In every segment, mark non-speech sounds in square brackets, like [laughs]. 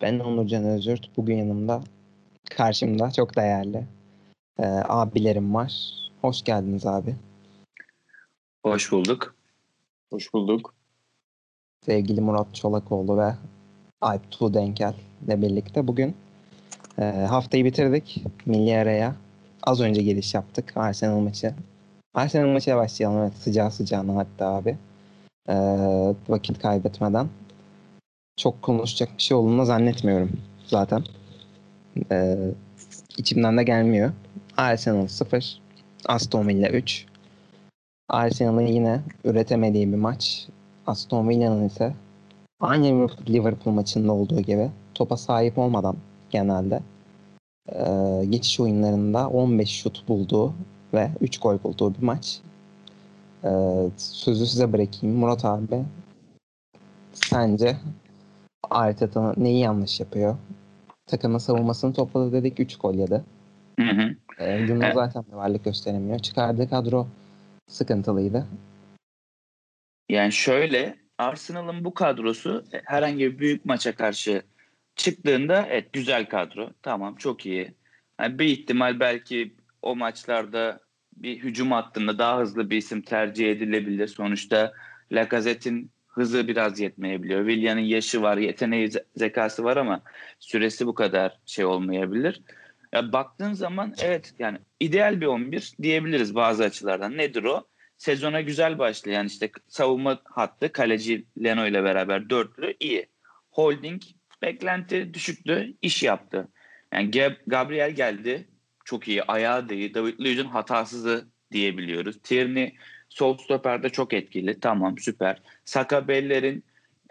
Ben Onurcan Özürt. Bugün yanımda, karşımda çok değerli e, abilerim var. Hoş geldiniz abi. Hoş bulduk. Hoş bulduk. Sevgili Murat Çolakoğlu ve Alp Tuğdenkel ile birlikte bugün e, haftayı bitirdik. Milli araya az önce giriş yaptık Arsenal maçı. Arsenal maçına başlayalım evet sıcağı sıcağına hatta abi. E, vakit kaybetmeden çok konuşacak bir şey olduğunu zannetmiyorum zaten. Ee, içimden de gelmiyor. Arsenal 0, Aston Villa 3. Arsenal'ın yine üretemediği bir maç. Aston Villa'nın ise aynı Liverpool maçında olduğu gibi topa sahip olmadan genelde e, geçiş oyunlarında 15 şut bulduğu ve 3 gol bulduğu bir maç. E, sözü size bırakayım. Murat abi sence Arteta neyi yanlış yapıyor? Takımın savunmasını topladı dedik 3 gol yedi. Hı hı. E, evet. zaten bir varlık gösteremiyor. Çıkardığı kadro sıkıntılıydı. Yani şöyle Arsenal'ın bu kadrosu e, herhangi bir büyük maça karşı çıktığında evet güzel kadro. Tamam çok iyi. Yani bir ihtimal belki o maçlarda bir hücum hattında daha hızlı bir isim tercih edilebilir. Sonuçta Lacazette'in hızı biraz yetmeyebiliyor. Willian'ın yaşı var, yeteneği, zekası var ama süresi bu kadar şey olmayabilir. Ya baktığın zaman evet yani ideal bir 11 diyebiliriz bazı açılardan. Nedir o? Sezona güzel başlayan işte savunma hattı kaleci Leno ile beraber dörtlü iyi. Holding beklenti düşüktü, iş yaptı. Yani Gabriel geldi, çok iyi, ayağı da iyi. David Luiz'in hatasızı diyebiliyoruz. Tierney Sol stoperde çok etkili. Tamam süper. Saka Beller'in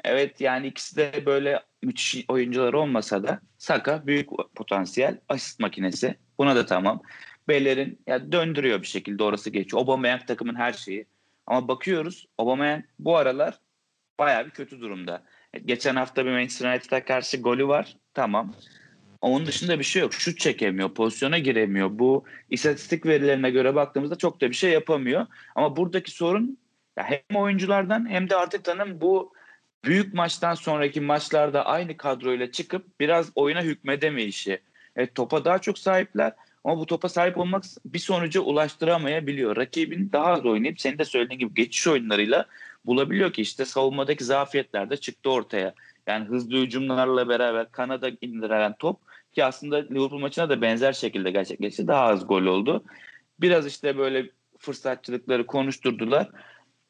evet yani ikisi de böyle müthiş oyuncular olmasa da Saka büyük potansiyel asist makinesi. Buna da tamam. Beller'in ya döndürüyor bir şekilde orası geçiyor. Aubameyang takımın her şeyi. Ama bakıyoruz Aubameyang bu aralar bayağı bir kötü durumda. Geçen hafta bir Manchester United'a karşı golü var. Tamam. Onun dışında bir şey yok. Şut çekemiyor, pozisyona giremiyor. Bu istatistik verilerine göre baktığımızda çok da bir şey yapamıyor. Ama buradaki sorun ya hem oyunculardan hem de Arteta'nın bu büyük maçtan sonraki maçlarda aynı kadroyla çıkıp biraz oyuna hükmedemeyişi. Evet topa daha çok sahipler ama bu topa sahip olmak bir sonuca ulaştıramayabiliyor. Rakibin daha az oynayıp senin de söylediğin gibi geçiş oyunlarıyla bulabiliyor ki işte savunmadaki zafiyetler de çıktı ortaya. Yani hızlı hücumlarla beraber Kanada indiren top ki aslında Liverpool maçına da benzer şekilde gerçekleşti. Daha az gol oldu. Biraz işte böyle fırsatçılıkları konuşturdular.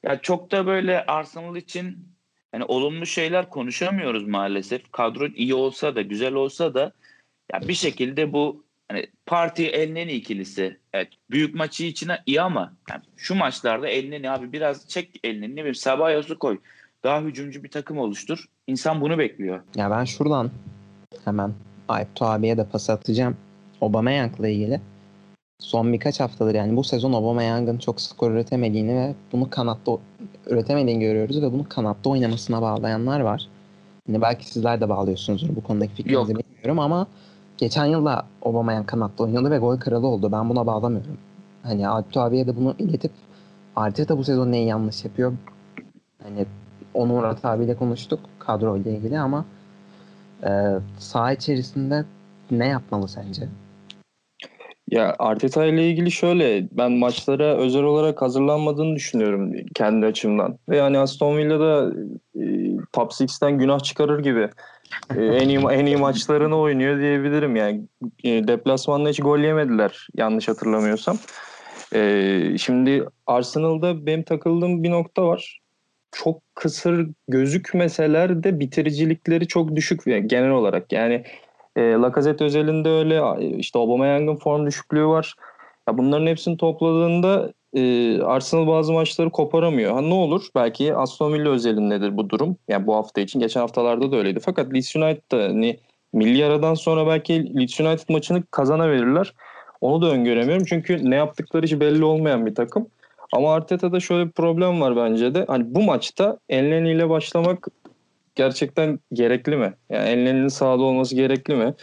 Ya çok da böyle Arsenal için yani olumlu şeyler konuşamıyoruz maalesef. Kadro iyi olsa da güzel olsa da ya bir şekilde bu hani parti Elneni ikilisi evet büyük maçı içine iyi ama yani şu maçlarda Elneni abi biraz çek Elneni ne bileyim Sabayos'u koy. Daha hücumcu bir takım oluştur. İnsan bunu bekliyor. Ya ben şuradan hemen Aypto abiye de pas atacağım. Aubameyang'la ilgili. Son birkaç haftadır yani bu sezon Aubameyang'ın çok skor üretemediğini ve bunu kanatta üretemediğini görüyoruz ve bunu kanatta oynamasına bağlayanlar var. Yani belki sizler de bağlıyorsunuzdur bu konudaki fikrinizi Yok. bilmiyorum ama geçen yıl da Aubameyang kanatta oynadı ve gol kralı oldu. Ben buna bağlamıyorum. Hani Alpto abiye de bunu iletip Arteta bu sezon neyi yanlış yapıyor? Hani onu Murat abiyle konuştuk kadro ile ilgili ama e, saha içerisinde ne yapmalı sence? Ya Arteta ile ilgili şöyle ben maçlara özel olarak hazırlanmadığını düşünüyorum kendi açımdan. Ve yani Aston Villa'da e, top 6'ten günah çıkarır gibi. E, en iyi en iyi maçlarını oynuyor diyebilirim yani. E, deplasmanda hiç gol yemediler yanlış hatırlamıyorsam. E, şimdi Arsenal'da benim takıldığım bir nokta var çok kısır gözükmeseler de bitiricilikleri çok düşük yani genel olarak. Yani e, Lacazette özelinde öyle işte Aubameyang'ın form düşüklüğü var. Ya bunların hepsini topladığında e, Arsenal bazı maçları koparamıyor. Ha ne olur? Belki Aston Villa özelindedir bu durum. Yani bu hafta için. Geçen haftalarda da öyleydi. Fakat Leeds United'da hani milli aradan sonra belki Leeds United maçını kazanabilirler. Onu da öngöremiyorum. Çünkü ne yaptıkları hiç belli olmayan bir takım. Ama Arteta'da şöyle bir problem var bence de. Hani bu maçta Elneny ile başlamak gerçekten gerekli mi? Yani Elneny'nin sahada olması gerekli mi?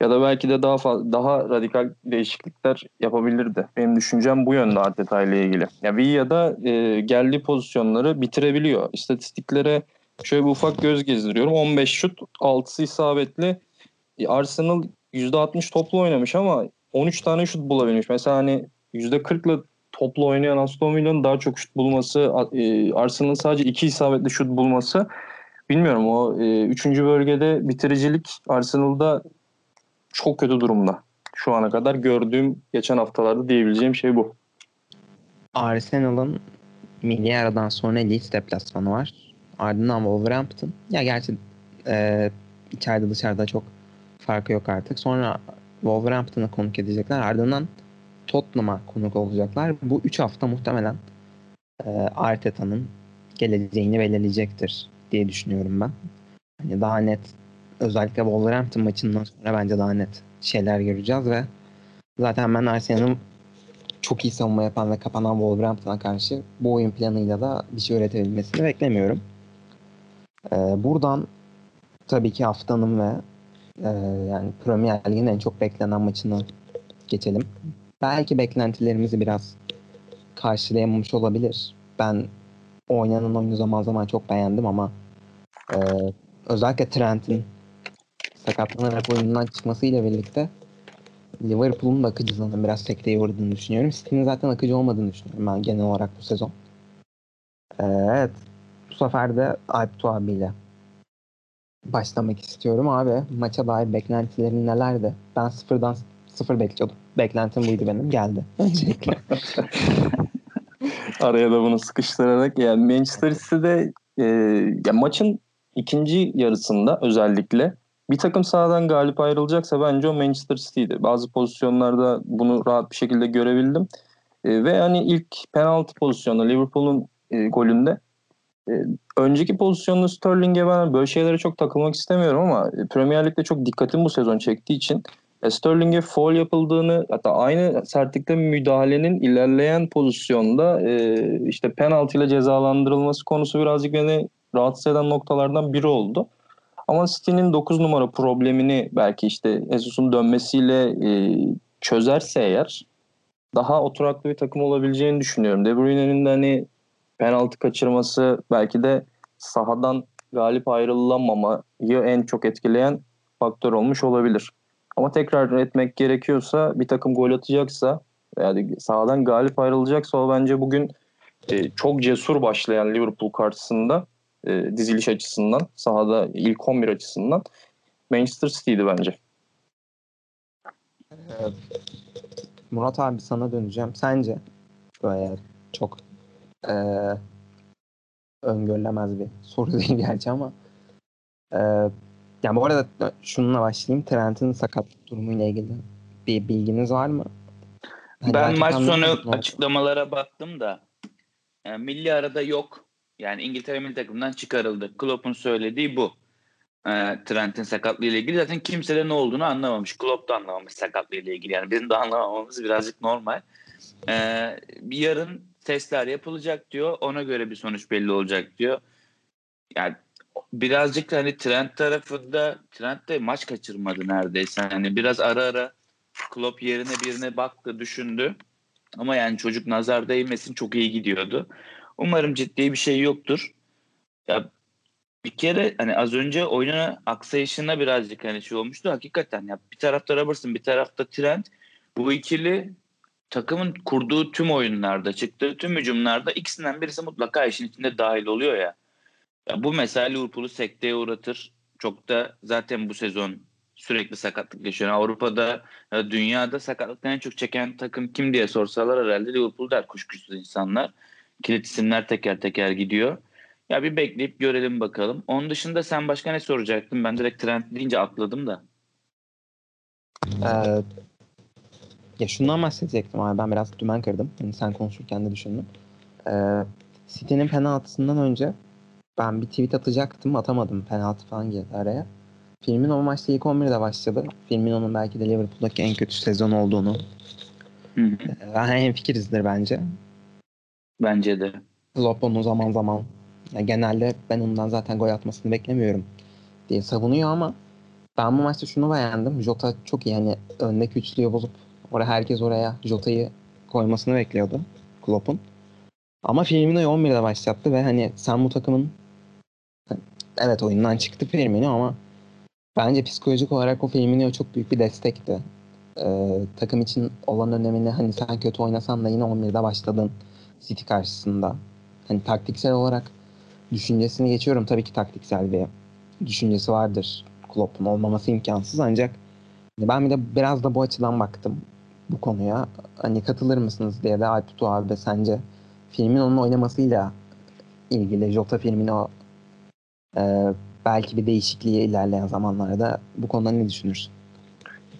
Ya da belki de daha fazla, daha radikal değişiklikler yapabilirdi. Benim düşüncem bu yönde Arteta ile ilgili. Ya Villa'da e, geldiği pozisyonları bitirebiliyor. İstatistiklere Şöyle bir ufak göz gezdiriyorum. 15 şut, 6'sı isabetli. E, Arsenal %60 toplu oynamış ama 13 tane şut bulabilmiş. Mesela hani %40'la toplu oynayan Aston Villa'nın daha çok şut bulması, e, Arsenal'ın sadece 2 isabetli şut bulması bilmiyorum o 3. E, bölgede bitiricilik Arsenal'da çok kötü durumda. Şu ana kadar gördüğüm geçen haftalarda diyebileceğim şey bu. Arsenal'ın milli aradan sonra Leeds deplasmanı var. Ardından Wolverhampton. Ya gerçi e, içeride dışarıda çok farkı yok artık. Sonra Wolverhampton'a konuk edecekler. Ardından Tottenham'a konuk olacaklar. Bu 3 hafta muhtemelen e, Arteta'nın geleceğini belirleyecektir diye düşünüyorum ben. Hani daha net özellikle Wolverhampton maçından sonra bence daha net şeyler göreceğiz ve zaten ben Arsenal'ın çok iyi savunma yapan ve kapanan Wolverhampton'a karşı bu oyun planıyla da bir şey üretebilmesini beklemiyorum. Ee, buradan tabii ki haftanın ve e, yani Premier Lig'in en çok beklenen maçını geçelim. Belki beklentilerimizi biraz karşılayamamış olabilir. Ben oynanan oyunu zaman zaman çok beğendim ama e, özellikle Trent'in sakatlanarak oyundan çıkmasıyla birlikte Liverpool'un da akıcılığının biraz sekteye uğradığını düşünüyorum. City'nin zaten akıcı olmadığını düşünüyorum ben genel olarak bu sezon. Ee, evet. Bu sefer de Alp abiyle başlamak istiyorum abi. Maça dair beklentilerin nelerdi? Ben sıfırdan sıfır bekliyordum. Beklentim buydu benim. Geldi. Öncelikle. [laughs] Araya da bunu sıkıştırarak yani Manchester City'de e, ya maçın ikinci yarısında özellikle bir takım sahadan galip ayrılacaksa bence o Manchester City'ydi. Bazı pozisyonlarda bunu rahat bir şekilde görebildim. E, ve hani ilk penaltı pozisyonu Liverpool'un e, golünde e, önceki pozisyonda Sterling'e ben böyle şeylere çok takılmak istemiyorum ama Premier Lig'de çok dikkatim bu sezon çektiği için e, Sterling'e foul yapıldığını hatta aynı sertlikte müdahalenin ilerleyen pozisyonda e, işte penaltı ile cezalandırılması konusu birazcık beni rahatsız eden noktalardan biri oldu. Ama City'nin 9 numara problemini belki işte Jesus'un dönmesiyle e, çözerse eğer daha oturaklı bir takım olabileceğini düşünüyorum. De Bruyne'nin de hani penaltı kaçırması belki de sahadan galip ayrılamamayı en çok etkileyen faktör olmuş olabilir. Ama tekrar etmek gerekiyorsa bir takım gol atacaksa yani sahadan galip ayrılacaksa o bence bugün e, çok cesur başlayan Liverpool karşısında e, diziliş açısından, sahada ilk 11 açısından Manchester City'ydi bence. Evet. Murat abi sana döneceğim. Sence böyle çok e, öngörülemez bir soru değil gerçi ama e, yani bu arada şununla başlayayım. Trent'in sakat durumuyla ilgili bir bilginiz var mı? Hani ben maç sonu açıklamalara baktım da yani milli arada yok yani İngiltere milli takımından çıkarıldı. Klopp'un söylediği bu. E, Trent'in sakatlığı ile ilgili zaten kimse de ne olduğunu anlamamış. Klopp da anlamamış sakatlığı ile ilgili. Yani bizim de anlamamamız birazcık normal. E, yarın testler yapılacak diyor. Ona göre bir sonuç belli olacak diyor. Yani birazcık hani Trent tarafında Trent de maç kaçırmadı neredeyse. Yani biraz ara ara Klopp yerine birine baktı, düşündü. Ama yani çocuk nazar değmesin çok iyi gidiyordu. Umarım ciddi bir şey yoktur. Ya bir kere hani az önce oyunun aksayışına birazcık hani şey olmuştu. Hakikaten ya bir tarafta Robertson bir tarafta Trent. Bu ikili takımın kurduğu tüm oyunlarda, çıktığı tüm hücumlarda ikisinden birisi mutlaka işin içinde dahil oluyor ya. Ya bu mesela Liverpool'u sekteye uğratır. Çok da zaten bu sezon sürekli sakatlık yaşıyor. Avrupa'da, dünyada sakatlıktan en çok çeken takım kim diye sorsalar herhalde Liverpool der kuşkusuz insanlar kilit isimler teker teker gidiyor. Ya bir bekleyip görelim bakalım. Onun dışında sen başka ne soracaktın? Ben direkt Trent deyince atladım da. Ee, ya şundan bahsedecektim abi. Ben biraz dümen kırdım. Yani sen konuşurken de düşündüm. Ee, City'nin penaltısından önce ben bir tweet atacaktım. Atamadım. Penaltı falan girdi araya. Filmin o maçta ilk 11'de başladı. Filmin onun belki de Liverpool'daki en kötü sezon olduğunu. Hı hı. Ee, hem fikirizdir bence. Bence de. Klopp onu zaman zaman yani genelde ben ondan zaten gol atmasını beklemiyorum diye savunuyor ama ben bu maçta şunu beğendim. Jota çok iyi. Yani öndeki üçlüyü bozup oraya herkes oraya Jota'yı koymasını bekliyordu Klopp'un. Ama Firmino'yu 11'de başlattı ve hani sen bu takımın evet oyundan çıktı Firmino ama bence psikolojik olarak o Firmino çok büyük bir destekti. Ee, takım için olan önemini hani sen kötü oynasan da yine 11'de başladın City karşısında. Hani taktiksel olarak düşüncesini geçiyorum. Tabii ki taktiksel bir düşüncesi vardır. Klopp'un olmaması imkansız ancak ben bir de biraz da bu açıdan baktım bu konuya. Hani katılır mısınız diye de Alptu abi sence Firmino'nun oynamasıyla ilgili Jota Firmino e, belki bir değişikliğe ilerleyen zamanlarda bu konuda ne düşünürsün?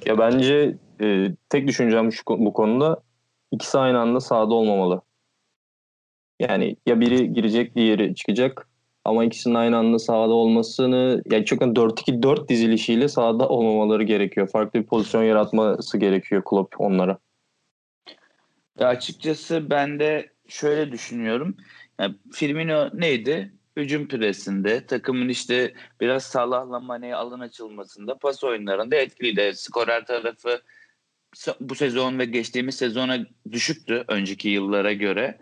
Ya bence e, tek düşüncem şu bu konuda ikisi aynı anda sahada olmamalı. Yani ya biri girecek diğeri çıkacak ama ikisinin aynı anda sahada olmasını yani çok 4-2-4 dizilişiyle sahada olmamaları gerekiyor. Farklı bir pozisyon yaratması gerekiyor Klopp onlara. Ya açıkçası ben de şöyle düşünüyorum. Yani Firmino neydi? Hücum presinde, takımın işte biraz Salah'la Mane'ye alan açılmasında, pas oyunlarında etkiliydi. Skorer tarafı bu sezon ve geçtiğimiz sezona düşüktü önceki yıllara göre.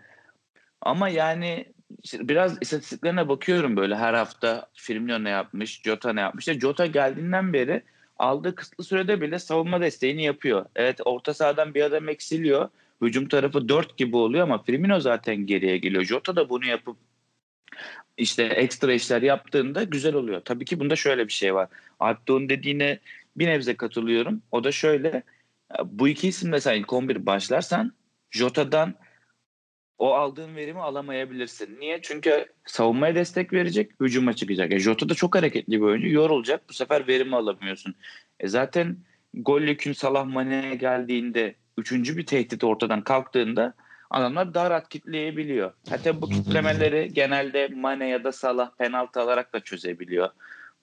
Ama yani biraz istatistiklerine bakıyorum böyle her hafta Firmino ne yapmış, Jota ne yapmış. İşte Jota geldiğinden beri aldığı kısıtlı sürede bile savunma desteğini yapıyor. Evet orta sahadan bir adam eksiliyor. Hücum tarafı 4 gibi oluyor ama Firmino zaten geriye geliyor. Jota da bunu yapıp işte ekstra işler yaptığında güzel oluyor. Tabii ki bunda şöyle bir şey var. Alpdoğ'un dediğine bir nebze katılıyorum. O da şöyle. Bu iki isim mesela ilk 11 başlarsan Jota'dan o aldığın verimi alamayabilirsin. Niye? Çünkü savunmaya destek verecek, hücuma çıkacak. E, Jota da çok hareketli bir oyuncu. Yorulacak. Bu sefer verimi alamıyorsun. E, zaten gol yükün Salah Mane'ye geldiğinde üçüncü bir tehdit ortadan kalktığında adamlar daha rahat kitleyebiliyor. Hatta bu kitlemeleri genelde Mane ya da Salah penaltı alarak da çözebiliyor.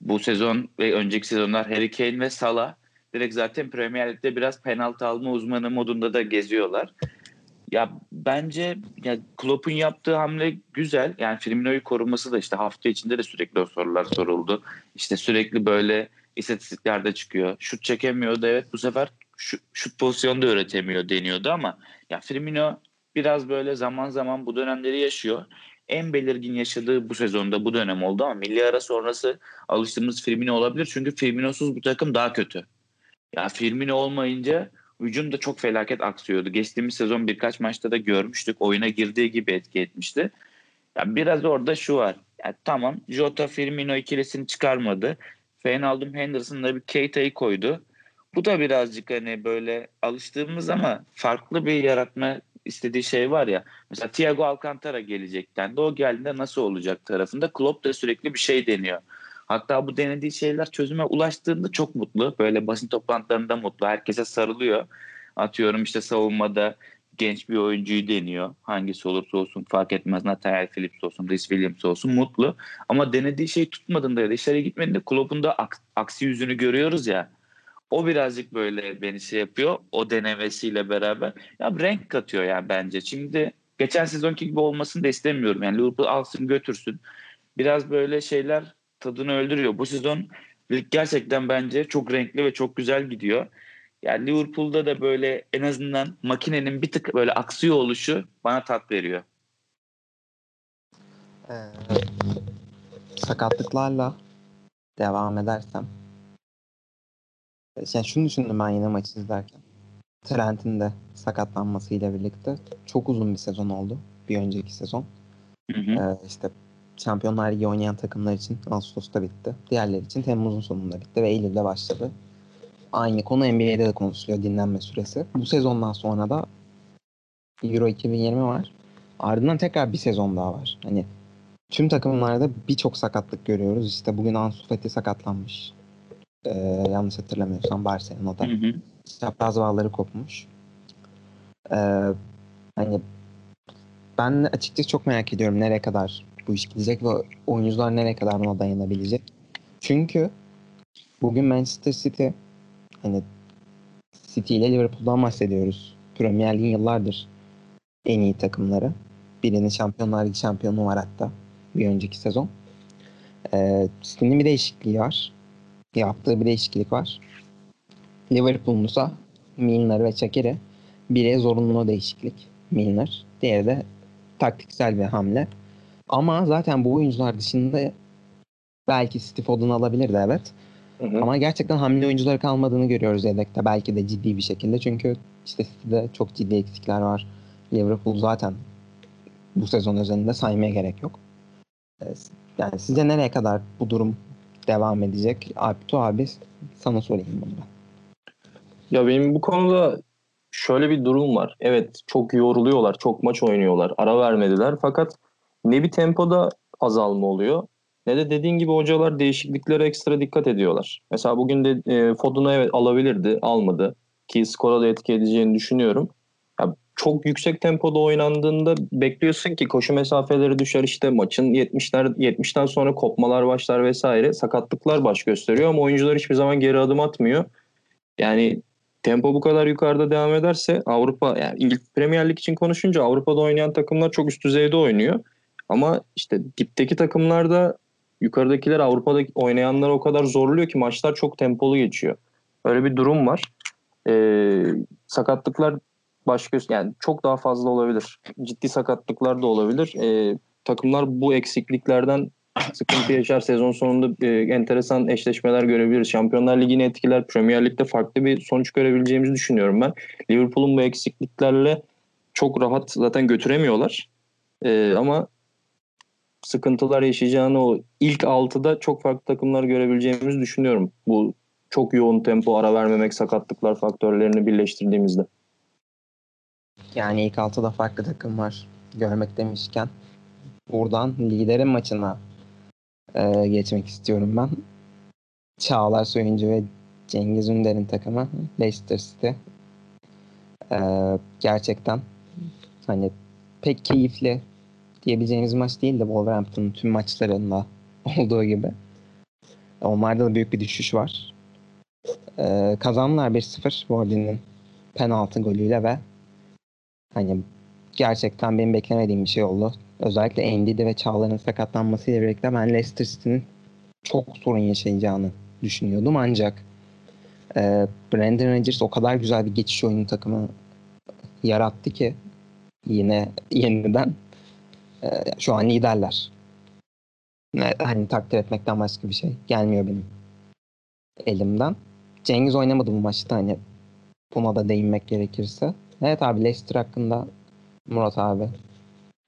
Bu sezon ve önceki sezonlar Harry Kane ve Salah direkt zaten Premier Lig'de biraz penaltı alma uzmanı modunda da geziyorlar. Ya bence ya Klopp'un yaptığı hamle güzel. Yani Firmino'yu koruması da işte hafta içinde de sürekli o sorular soruldu. İşte sürekli böyle istatistiklerde çıkıyor. Şut çekemiyordu evet bu sefer şut, şut pozisyonu da üretemiyor deniyordu ama ya Firmino biraz böyle zaman zaman bu dönemleri yaşıyor. En belirgin yaşadığı bu sezonda bu dönem oldu ama milli ara sonrası alıştığımız Firmino olabilir. Çünkü Firmino'suz bu takım daha kötü. Ya Firmino olmayınca hücum da çok felaket aksıyordu. Geçtiğimiz sezon birkaç maçta da görmüştük. Oyuna girdiği gibi etki etmişti. Ya biraz orada şu var. Ya tamam Jota Firmino ikilisini çıkarmadı. Feyenoord'un Henderson'la bir Keita'yı koydu. Bu da birazcık hani böyle alıştığımız ama farklı bir yaratma istediği şey var ya. Mesela Thiago Alcantara gelecekten de o geldiğinde nasıl olacak tarafında Klopp da sürekli bir şey deniyor. Hatta bu denediği şeyler çözüme ulaştığında çok mutlu. Böyle basın toplantılarında mutlu. Herkese sarılıyor. Atıyorum işte savunmada genç bir oyuncuyu deniyor. Hangisi olursa olsun fark etmez. Nathaniel Phillips olsun, Rhys Williams olsun mutlu. Ama denediği şey tutmadığında ya da işlere gitmediğinde Klopp'un da aksi yüzünü görüyoruz ya. O birazcık böyle beni şey yapıyor. O denemesiyle beraber. Ya renk katıyor yani bence. Şimdi geçen sezonki gibi olmasını da istemiyorum. Yani Liverpool alsın götürsün. Biraz böyle şeyler tadını öldürüyor. Bu sezon lig gerçekten bence çok renkli ve çok güzel gidiyor. Yani Liverpool'da da böyle en azından makinenin bir tık böyle aksıyor oluşu bana tat veriyor. Ee, sakatlıklarla devam edersem yani şunu düşündüm ben yine maçı izlerken. Trent'in de sakatlanmasıyla birlikte çok uzun bir sezon oldu. Bir önceki sezon. Hı hı. Ee, işte Şampiyonlar Ligi oynayan takımlar için Ağustos'ta bitti. Diğerleri için Temmuz'un sonunda bitti ve Eylül'de başladı. Aynı konu NBA'de de konuşuluyor dinlenme süresi. Bu sezondan sonra da Euro 2020 var. Ardından tekrar bir sezon daha var. Hani tüm takımlarda birçok sakatlık görüyoruz. İşte bugün Ansu Fati sakatlanmış. Ee, yanlış hatırlamıyorsam Barcelona'da. Hı hı. Çapraz bağları kopmuş. Ee, hani ben açıkçası çok merak ediyorum nereye kadar bu iş gidecek ve oyuncular nereye kadar buna dayanabilecek. Çünkü bugün Manchester City hani City ile Liverpool'dan bahsediyoruz. Premier League yıllardır en iyi takımları. Birinin Şampiyonlar Ligi şampiyonu var hatta bir önceki sezon. Ee, City'nin bir değişikliği var. Yaptığı bir değişiklik var. Liverpool'un ise Milner ve Çakir'e biri zorunlu değişiklik Milner. Diğeri de taktiksel bir hamle. Ama zaten bu oyuncular dışında belki Steve Foden alabilirdi evet. Hı hı. Ama gerçekten hamle oyuncuları kalmadığını görüyoruz yedekte. Belki de ciddi bir şekilde. Çünkü işte City'de çok ciddi eksikler var. Liverpool zaten bu sezon özelinde saymaya gerek yok. Ee, Yani sizce nereye kadar bu durum devam edecek? Alptu abi sana sorayım bunu da. Ya benim bu konuda şöyle bir durum var. Evet çok yoruluyorlar, çok maç oynuyorlar, ara vermediler. Fakat ne bir tempoda azalma oluyor ne de dediğin gibi hocalar değişikliklere ekstra dikkat ediyorlar. Mesela bugün de e, Foden'u evet alabilirdi, almadı. Ki skora da etki edeceğini düşünüyorum. Çok yüksek tempoda oynandığında bekliyorsun ki koşu mesafeleri düşer işte maçın 70'ler 70'ten sonra kopmalar başlar vesaire sakatlıklar baş gösteriyor ama oyuncular hiçbir zaman geri adım atmıyor. Yani tempo bu kadar yukarıda devam ederse Avrupa yani İngiliz Premier Lig için konuşunca Avrupa'da oynayan takımlar çok üst düzeyde oynuyor. Ama işte dipteki takımlarda yukarıdakiler Avrupa'da oynayanlar o kadar zorluyor ki maçlar çok tempolu geçiyor. Öyle bir durum var. Ee, sakatlıklar baş göz yani çok daha fazla olabilir. Ciddi sakatlıklar da olabilir. Ee, takımlar bu eksikliklerden [coughs] sıkıntı yaşar. Sezon sonunda e, enteresan eşleşmeler görebiliriz. Şampiyonlar Ligi'ni etkiler. Premier Lig'de farklı bir sonuç görebileceğimizi düşünüyorum ben. Liverpool'un bu eksikliklerle çok rahat zaten götüremiyorlar. Ee, ama sıkıntılar yaşayacağını o ilk 6'da çok farklı takımlar görebileceğimizi düşünüyorum. Bu çok yoğun tempo, ara vermemek, sakatlıklar faktörlerini birleştirdiğimizde. Yani ilk altıda farklı takım var görmek demişken. Buradan liderin maçına e, geçmek istiyorum ben. Çağlar Soyuncu ve Cengiz Ünder'in takımı Leicester City. E, gerçekten hani pek keyifli diyebileceğimiz maç değil de Wolverhampton'ın tüm maçlarında [laughs] olduğu gibi. Onlarda da büyük bir düşüş var. E, kazandılar 1-0 Wardy'nin penaltı golüyle ve hani gerçekten benim beklemediğim bir şey oldu. Özellikle Ndidi ve Çağlar'ın sakatlanmasıyla birlikte ben Leicester City'nin çok sorun yaşayacağını düşünüyordum ancak e, Brandon Rodgers o kadar güzel bir geçiş oyunu takımı yarattı ki yine yeniden e, şu an liderler. Hani takdir etmekten başka bir şey gelmiyor benim elimden. Cengiz oynamadı bu maçta hani buna da değinmek gerekirse. Evet abi Leicester hakkında Murat abi.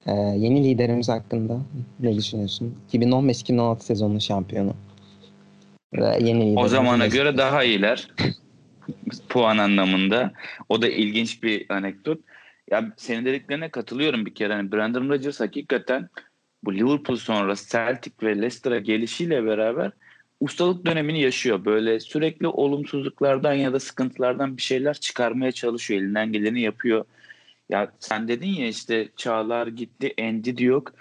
Ee, yeni liderimiz hakkında ne düşünüyorsun? 2015-2016 sezonunun şampiyonu. Ve yeni O zamana Leicester. göre daha iyiler. [laughs] Puan anlamında. O da ilginç bir anekdot. Ya senin dediklerine katılıyorum bir kere. Hani Brandon Rodgers hakikaten bu Liverpool sonrası Celtic ve Leicester'a gelişiyle beraber ustalık dönemini yaşıyor. Böyle sürekli olumsuzluklardan ya da sıkıntılardan bir şeyler çıkarmaya çalışıyor. Elinden geleni yapıyor. Ya sen dedin ya işte Çağlar gitti, Endi yok.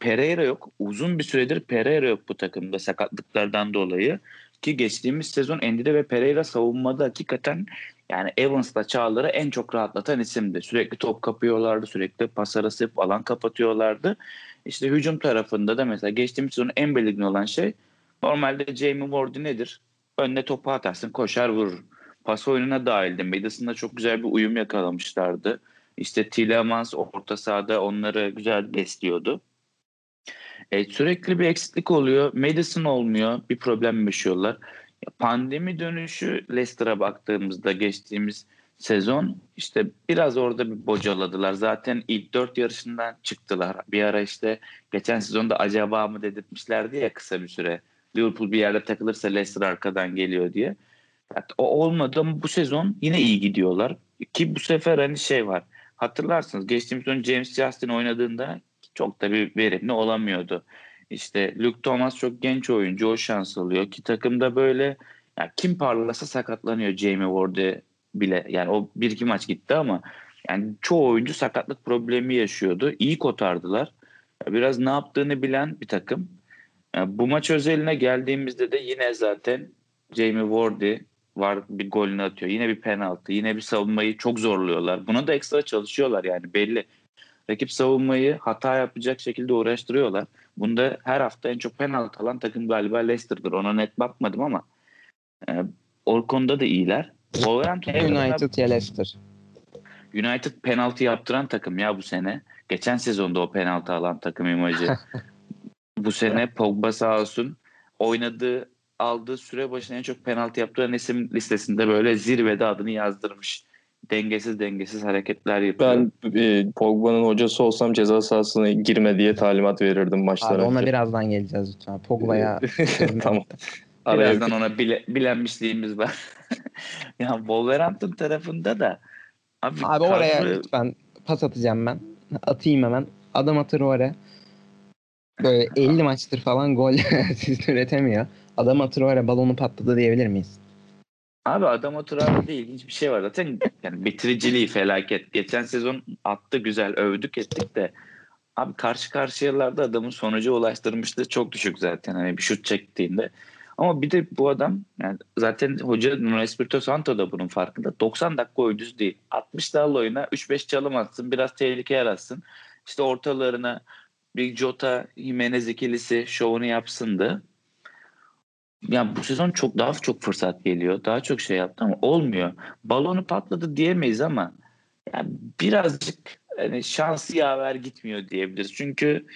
Pereira yok. Uzun bir süredir Pereira yok bu takımda sakatlıklardan dolayı. Ki geçtiğimiz sezon Endide ve Pereira savunmada hakikaten yani Evans'la Çağlar'ı en çok rahatlatan isimdi. Sürekli top kapıyorlardı, sürekli pas arası alan kapatıyorlardı. İşte hücum tarafında da mesela geçtiğimiz sezonun en belirgin olan şey normalde Jamie Wardy nedir? Önüne topu atarsın, koşar vurur. Pas oyununa dahildi. Madison'la çok güzel bir uyum yakalamışlardı. İşte Tielemans orta sahada onları güzel besliyordu. E, sürekli bir eksiklik oluyor. Madison olmuyor. Bir problem yaşıyorlar. Ya, Pandemi dönüşü Leicester'a baktığımızda geçtiğimiz sezon işte biraz orada bir bocaladılar. Zaten ilk dört yarışından çıktılar. Bir ara işte geçen sezonda acaba mı dedirtmişlerdi ya kısa bir süre. Liverpool bir yerde takılırsa Leicester arkadan geliyor diye. Ya, o olmadı ama bu sezon yine iyi gidiyorlar. Ki bu sefer hani şey var. Hatırlarsınız geçtiğimiz sezon James Justin oynadığında çok da bir verimli olamıyordu. İşte Luke Thomas çok genç oyuncu o şans alıyor ki takımda böyle yani kim parlasa sakatlanıyor Jamie Ward'e bile. Yani o bir iki maç gitti ama yani çoğu oyuncu sakatlık problemi yaşıyordu. İyi kotardılar. Biraz ne yaptığını bilen bir takım. Yani bu maç özeline geldiğimizde de yine zaten Jamie Wardy var bir golünü atıyor. Yine bir penaltı. Yine bir savunmayı çok zorluyorlar. Buna da ekstra çalışıyorlar yani belli. Rakip savunmayı hata yapacak şekilde uğraştırıyorlar. Bunda her hafta en çok penaltı alan takım galiba Leicester'dır. Ona net bakmadım ama e, o konuda da iyiler. Wolverhampton United ya Leicester. United penaltı yaptıran takım ya bu sene. Geçen sezonda o penaltı alan takım imajı. [laughs] bu sene Pogba sağ olsun oynadığı aldığı süre başına en çok penaltı yaptığı isim listesinde böyle zirvede adını yazdırmış. Dengesiz dengesiz hareketler yapıyor. Ben e, Pogba'nın hocası olsam ceza sahasına girme diye talimat verirdim maçlara. Abi ona birazdan geleceğiz lütfen. Pogba'ya [laughs] tamam. Birazdan ona bile, bilenmişliğimiz var. [laughs] ya Wolverhampton tarafında da abi, abi oraya kadro... lütfen pas atacağım ben. Atayım hemen. Adam atır oraya. Böyle 50 maçtır falan gol [laughs] üretemiyor. Adam oraya balonu patladı diyebilir miyiz? Abi adam oturarda ilginç bir şey var. Zaten yani bitiriciliği felaket. Geçen sezon attı güzel övdük ettik de abi karşı karşıyalarda adamın sonuca ulaştırmıştı çok düşük zaten hani bir şut çektiğinde. Ama bir de bu adam yani zaten hoca Nuno Espirito Santo da bunun farkında. 90 dakika oyuncusu değil. 60 dakika oyuna 3-5 çalım atsın. Biraz tehlike yaratsın. İşte ortalarına bir Jota Jimenez ikilisi şovunu yapsındı yani bu sezon çok daha çok fırsat geliyor. Daha çok şey yaptı ama olmuyor. Balonu patladı diyemeyiz ama yani birazcık hani şansı yaver gitmiyor diyebiliriz. Çünkü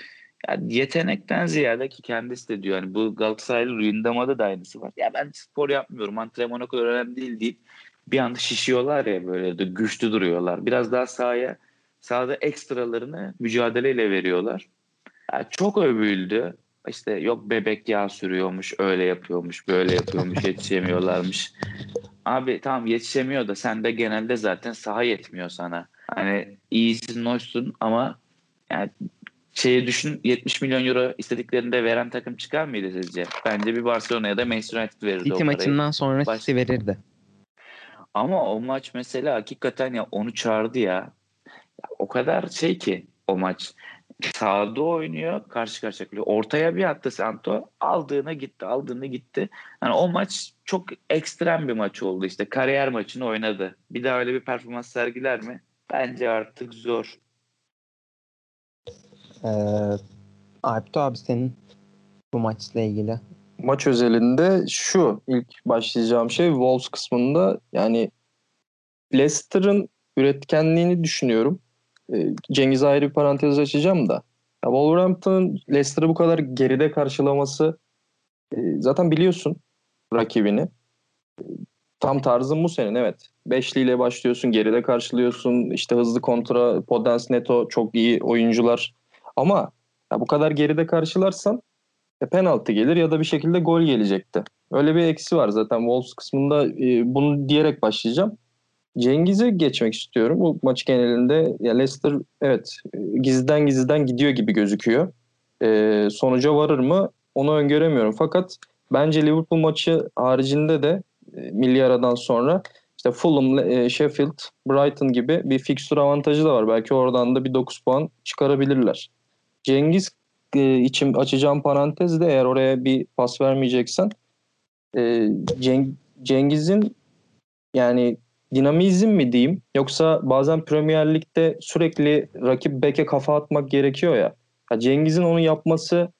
yani yetenekten ziyade ki kendisi de diyor hani bu Galatasaraylı Rüyendama'da da aynısı var. Ya ben spor yapmıyorum antrenman o kadar önemli değil deyip bir anda şişiyorlar ya böyle de güçlü duruyorlar. Biraz daha sahaya sahada ekstralarını mücadeleyle veriyorlar. Yani çok övüldü işte yok bebek yağ sürüyormuş, öyle yapıyormuş, böyle yapıyormuş, [laughs] yetişemiyorlarmış. Abi tamam yetişemiyor da sen de genelde zaten saha yetmiyor sana. Hani iyisin, hoşsun ama yani şeyi düşün 70 milyon euro istediklerinde veren takım çıkar mıydı sizce? Bence bir Barcelona ya da Manchester United verirdi City maçından sonra Baş... City verirdi. Ama o maç mesela hakikaten ya onu çağırdı ya. ya o kadar şey ki o maç sağda oynuyor karşı karşıya kalıyor. Ortaya bir attı Santo aldığına gitti aldığını gitti. Yani o maç çok ekstrem bir maç oldu işte kariyer maçını oynadı. Bir daha öyle bir performans sergiler mi? Bence artık zor. Ee, Alpto abi senin bu maçla ilgili. Maç özelinde şu ilk başlayacağım şey Wolves kısmında yani Leicester'ın üretkenliğini düşünüyorum. Ee, Cengiz ayrı bir parantez açacağım da. Ya Wolverhampton'ın Leicester'ı bu kadar geride karşılaması e, zaten biliyorsun rakibini. Tam tarzın bu senin evet. Beşliyle başlıyorsun, geride karşılıyorsun. İşte hızlı kontra, Podence, Neto çok iyi oyuncular. Ama ya bu kadar geride karşılarsan e, penaltı gelir ya da bir şekilde gol gelecekti. Öyle bir eksi var zaten Wolves kısmında e, bunu diyerek başlayacağım. Cengiz'e geçmek istiyorum. Bu maç genelinde ya Leicester evet gizliden gizliden gidiyor gibi gözüküyor. E, sonuca varır mı onu öngöremiyorum. Fakat bence Liverpool maçı haricinde de e, milli aradan sonra işte Fulham, e, Sheffield, Brighton gibi bir fikstür avantajı da var. Belki oradan da bir 9 puan çıkarabilirler. Cengiz e, için açacağım parantez de eğer oraya bir pas vermeyeceksen e, Cengiz'in yani dinamizm mi diyeyim yoksa bazen Premier Lig'de sürekli rakip beke kafa atmak gerekiyor ya. ya Cengiz'in onu yapması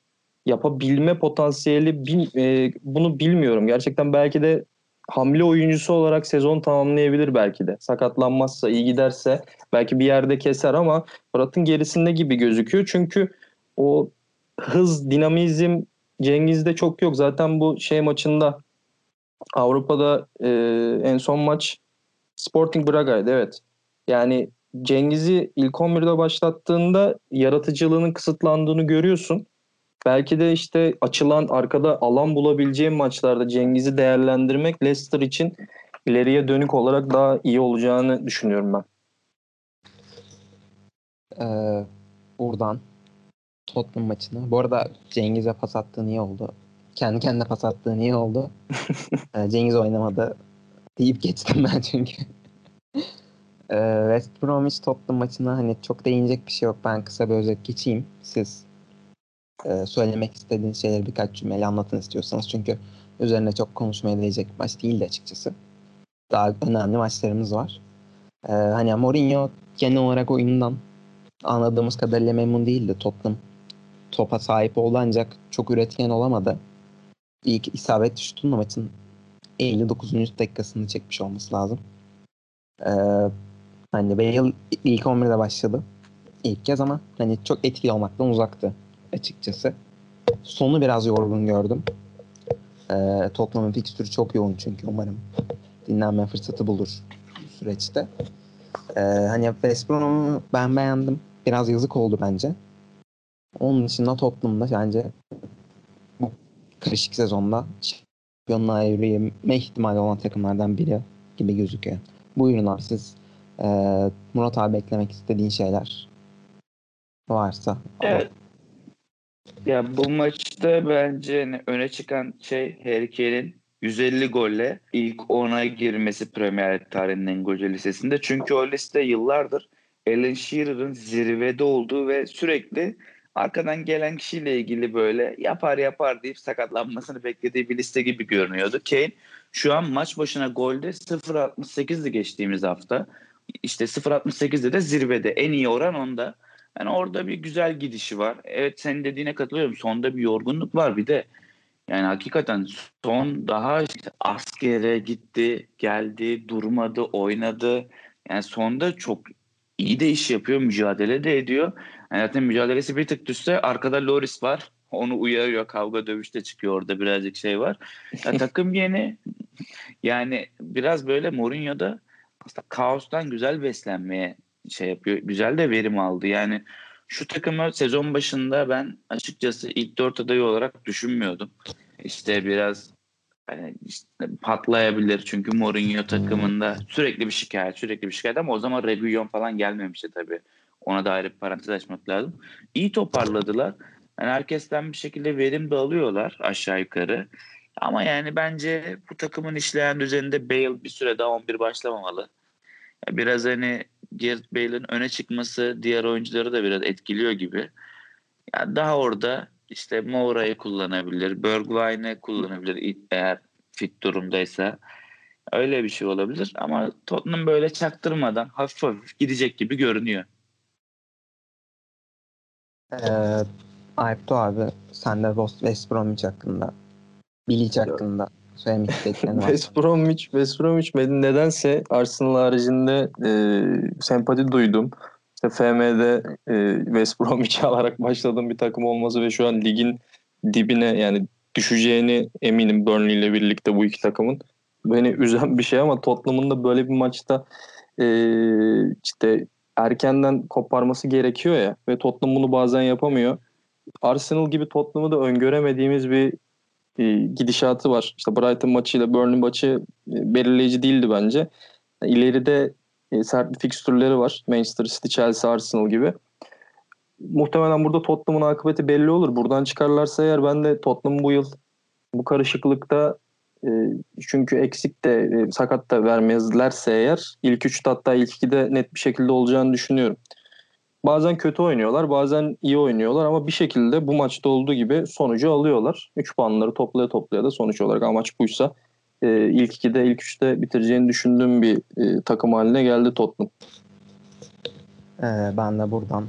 yapabilme potansiyeli bil, e, bunu bilmiyorum. Gerçekten belki de hamle oyuncusu olarak sezon tamamlayabilir belki de. Sakatlanmazsa, iyi giderse belki bir yerde keser ama Fırat'ın gerisinde gibi gözüküyor. Çünkü o hız, dinamizm Cengiz'de çok yok. Zaten bu şey maçında Avrupa'da e, en son maç Sporting Braga'ydı evet. Yani Cengiz'i ilk 11'de başlattığında yaratıcılığının kısıtlandığını görüyorsun. Belki de işte açılan arkada alan bulabileceğim maçlarda Cengiz'i değerlendirmek Leicester için ileriye dönük olarak daha iyi olacağını düşünüyorum ben. Ee, buradan Tottenham maçına. Bu arada Cengiz'e pas attığı niye oldu? Kendi kendine pas attığı niye oldu? [laughs] ee, Cengiz oynamadı deyip geçtim [laughs] ben çünkü. ee, West Bromwich Tottenham maçına hani çok değinecek bir şey yok. Ben kısa bir özet geçeyim. Siz e, söylemek istediğiniz şeyleri birkaç cümleyle anlatın istiyorsanız. Çünkü üzerine çok konuşmaya değecek bir maç değildi açıkçası. Daha önemli maçlarımız var. Ee, hani Mourinho genel olarak oyundan anladığımız kadarıyla memnun değildi. Tottenham topa sahip oldu ancak çok üretken olamadı. İlk isabet şutunda maçın 59. dakikasını çekmiş olması lazım. Ee, hani Bale ilk 11'de başladı. İlk kez ama hani çok etkili olmaktan uzaktı açıkçası. Sonu biraz yorgun gördüm. Ee, Tottenham'ın fikstürü çok yoğun çünkü umarım dinlenme fırsatı bulur bu süreçte. Ee, hani West Brom'u ben beğendim. Biraz yazık oldu bence. Onun dışında Tottenham'da bence bu karışık sezonda şampiyonluğa yürüyeme ihtimali olan takımlardan biri gibi gözüküyor. Buyurun abi siz e, Murat abi eklemek istediğin şeyler varsa. Evet. Ya bu maçta bence hani öne çıkan şey Harry Kane'in 150 golle ilk 10'a girmesi Premier tarihinin en golcü listesinde. Çünkü o liste yıllardır Alan Shearer'ın zirvede olduğu ve sürekli arkadan gelen kişiyle ilgili böyle yapar yapar deyip sakatlanmasını beklediği bir liste gibi görünüyordu. Kane şu an maç başına golde 0.68'di geçtiğimiz hafta. İşte 0.68'de de zirvede. En iyi oran onda. Yani orada bir güzel gidişi var. Evet senin dediğine katılıyorum. Sonda bir yorgunluk var bir de. Yani hakikaten son daha işte askere gitti, geldi, durmadı, oynadı. Yani sonda çok iyi de iş yapıyor, mücadele de ediyor. Yani zaten mücadelesi bir tık düşse arkada Loris var. Onu uyarıyor, kavga dövüşte çıkıyor orada birazcık şey var. Ya, [laughs] takım yeni. Yani biraz böyle Mourinho'da aslında kaostan güzel beslenmeye şey yapıyor. Güzel de verim aldı. Yani şu takımı sezon başında ben açıkçası ilk dört adayı olarak düşünmüyordum. İşte biraz hani işte patlayabilir çünkü Mourinho takımında sürekli bir şikayet sürekli bir şikayet ama o zaman Reguilon falan gelmemişti tabii. Ona da ayrı bir parantez açmak lazım. İyi toparladılar. Yani herkesten bir şekilde verim de alıyorlar aşağı yukarı. Ama yani bence bu takımın işleyen düzeninde Bale bir süre daha 11 başlamamalı. Biraz hani Gareth Bale'in öne çıkması diğer oyuncuları da biraz etkiliyor gibi. Yani daha orada işte Moura'yı kullanabilir, Bergwijn'i kullanabilir eğer fit durumdaysa. Öyle bir şey olabilir ama Tottenham böyle çaktırmadan hafif hafif gidecek gibi görünüyor. Ee, Aypto abi sen de West Bromwich hakkında Bilic hakkında söylemek istediklerini [laughs] var. West Bromwich, West Bromwich nedense Arsenal haricinde e, sempati duydum. İşte FM'de e, West Bromwich'i [laughs] alarak başladığım bir takım olması ve şu an ligin dibine yani düşeceğini eminim Burnley ile birlikte bu iki takımın. Beni [laughs] üzen bir şey ama Tottenham'ın da böyle bir maçta e, işte erkenden koparması gerekiyor ya ve Tottenham bunu bazen yapamıyor. Arsenal gibi Tottenham'ı da öngöremediğimiz bir e, gidişatı var. İşte Brighton maçıyla Burnley maçı e, belirleyici değildi bence. İleride e, sert bir fikstürleri var. Manchester City, Chelsea, Arsenal gibi. Muhtemelen burada Tottenham'ın akıbeti belli olur. Buradan çıkarlarsa eğer ben de Tottenham bu yıl bu karışıklıkta çünkü eksik de e, sakat da vermezlerse eğer ilk üçte hatta ilk ikide net bir şekilde olacağını düşünüyorum. Bazen kötü oynuyorlar, bazen iyi oynuyorlar ama bir şekilde bu maçta olduğu gibi sonucu alıyorlar. 3 puanları toplaya toplaya da sonuç olarak amaç buysa e, ilk 2'de ilk 3'te bitireceğini düşündüğüm bir e, takım haline geldi Tottenham. Ee, ben de buradan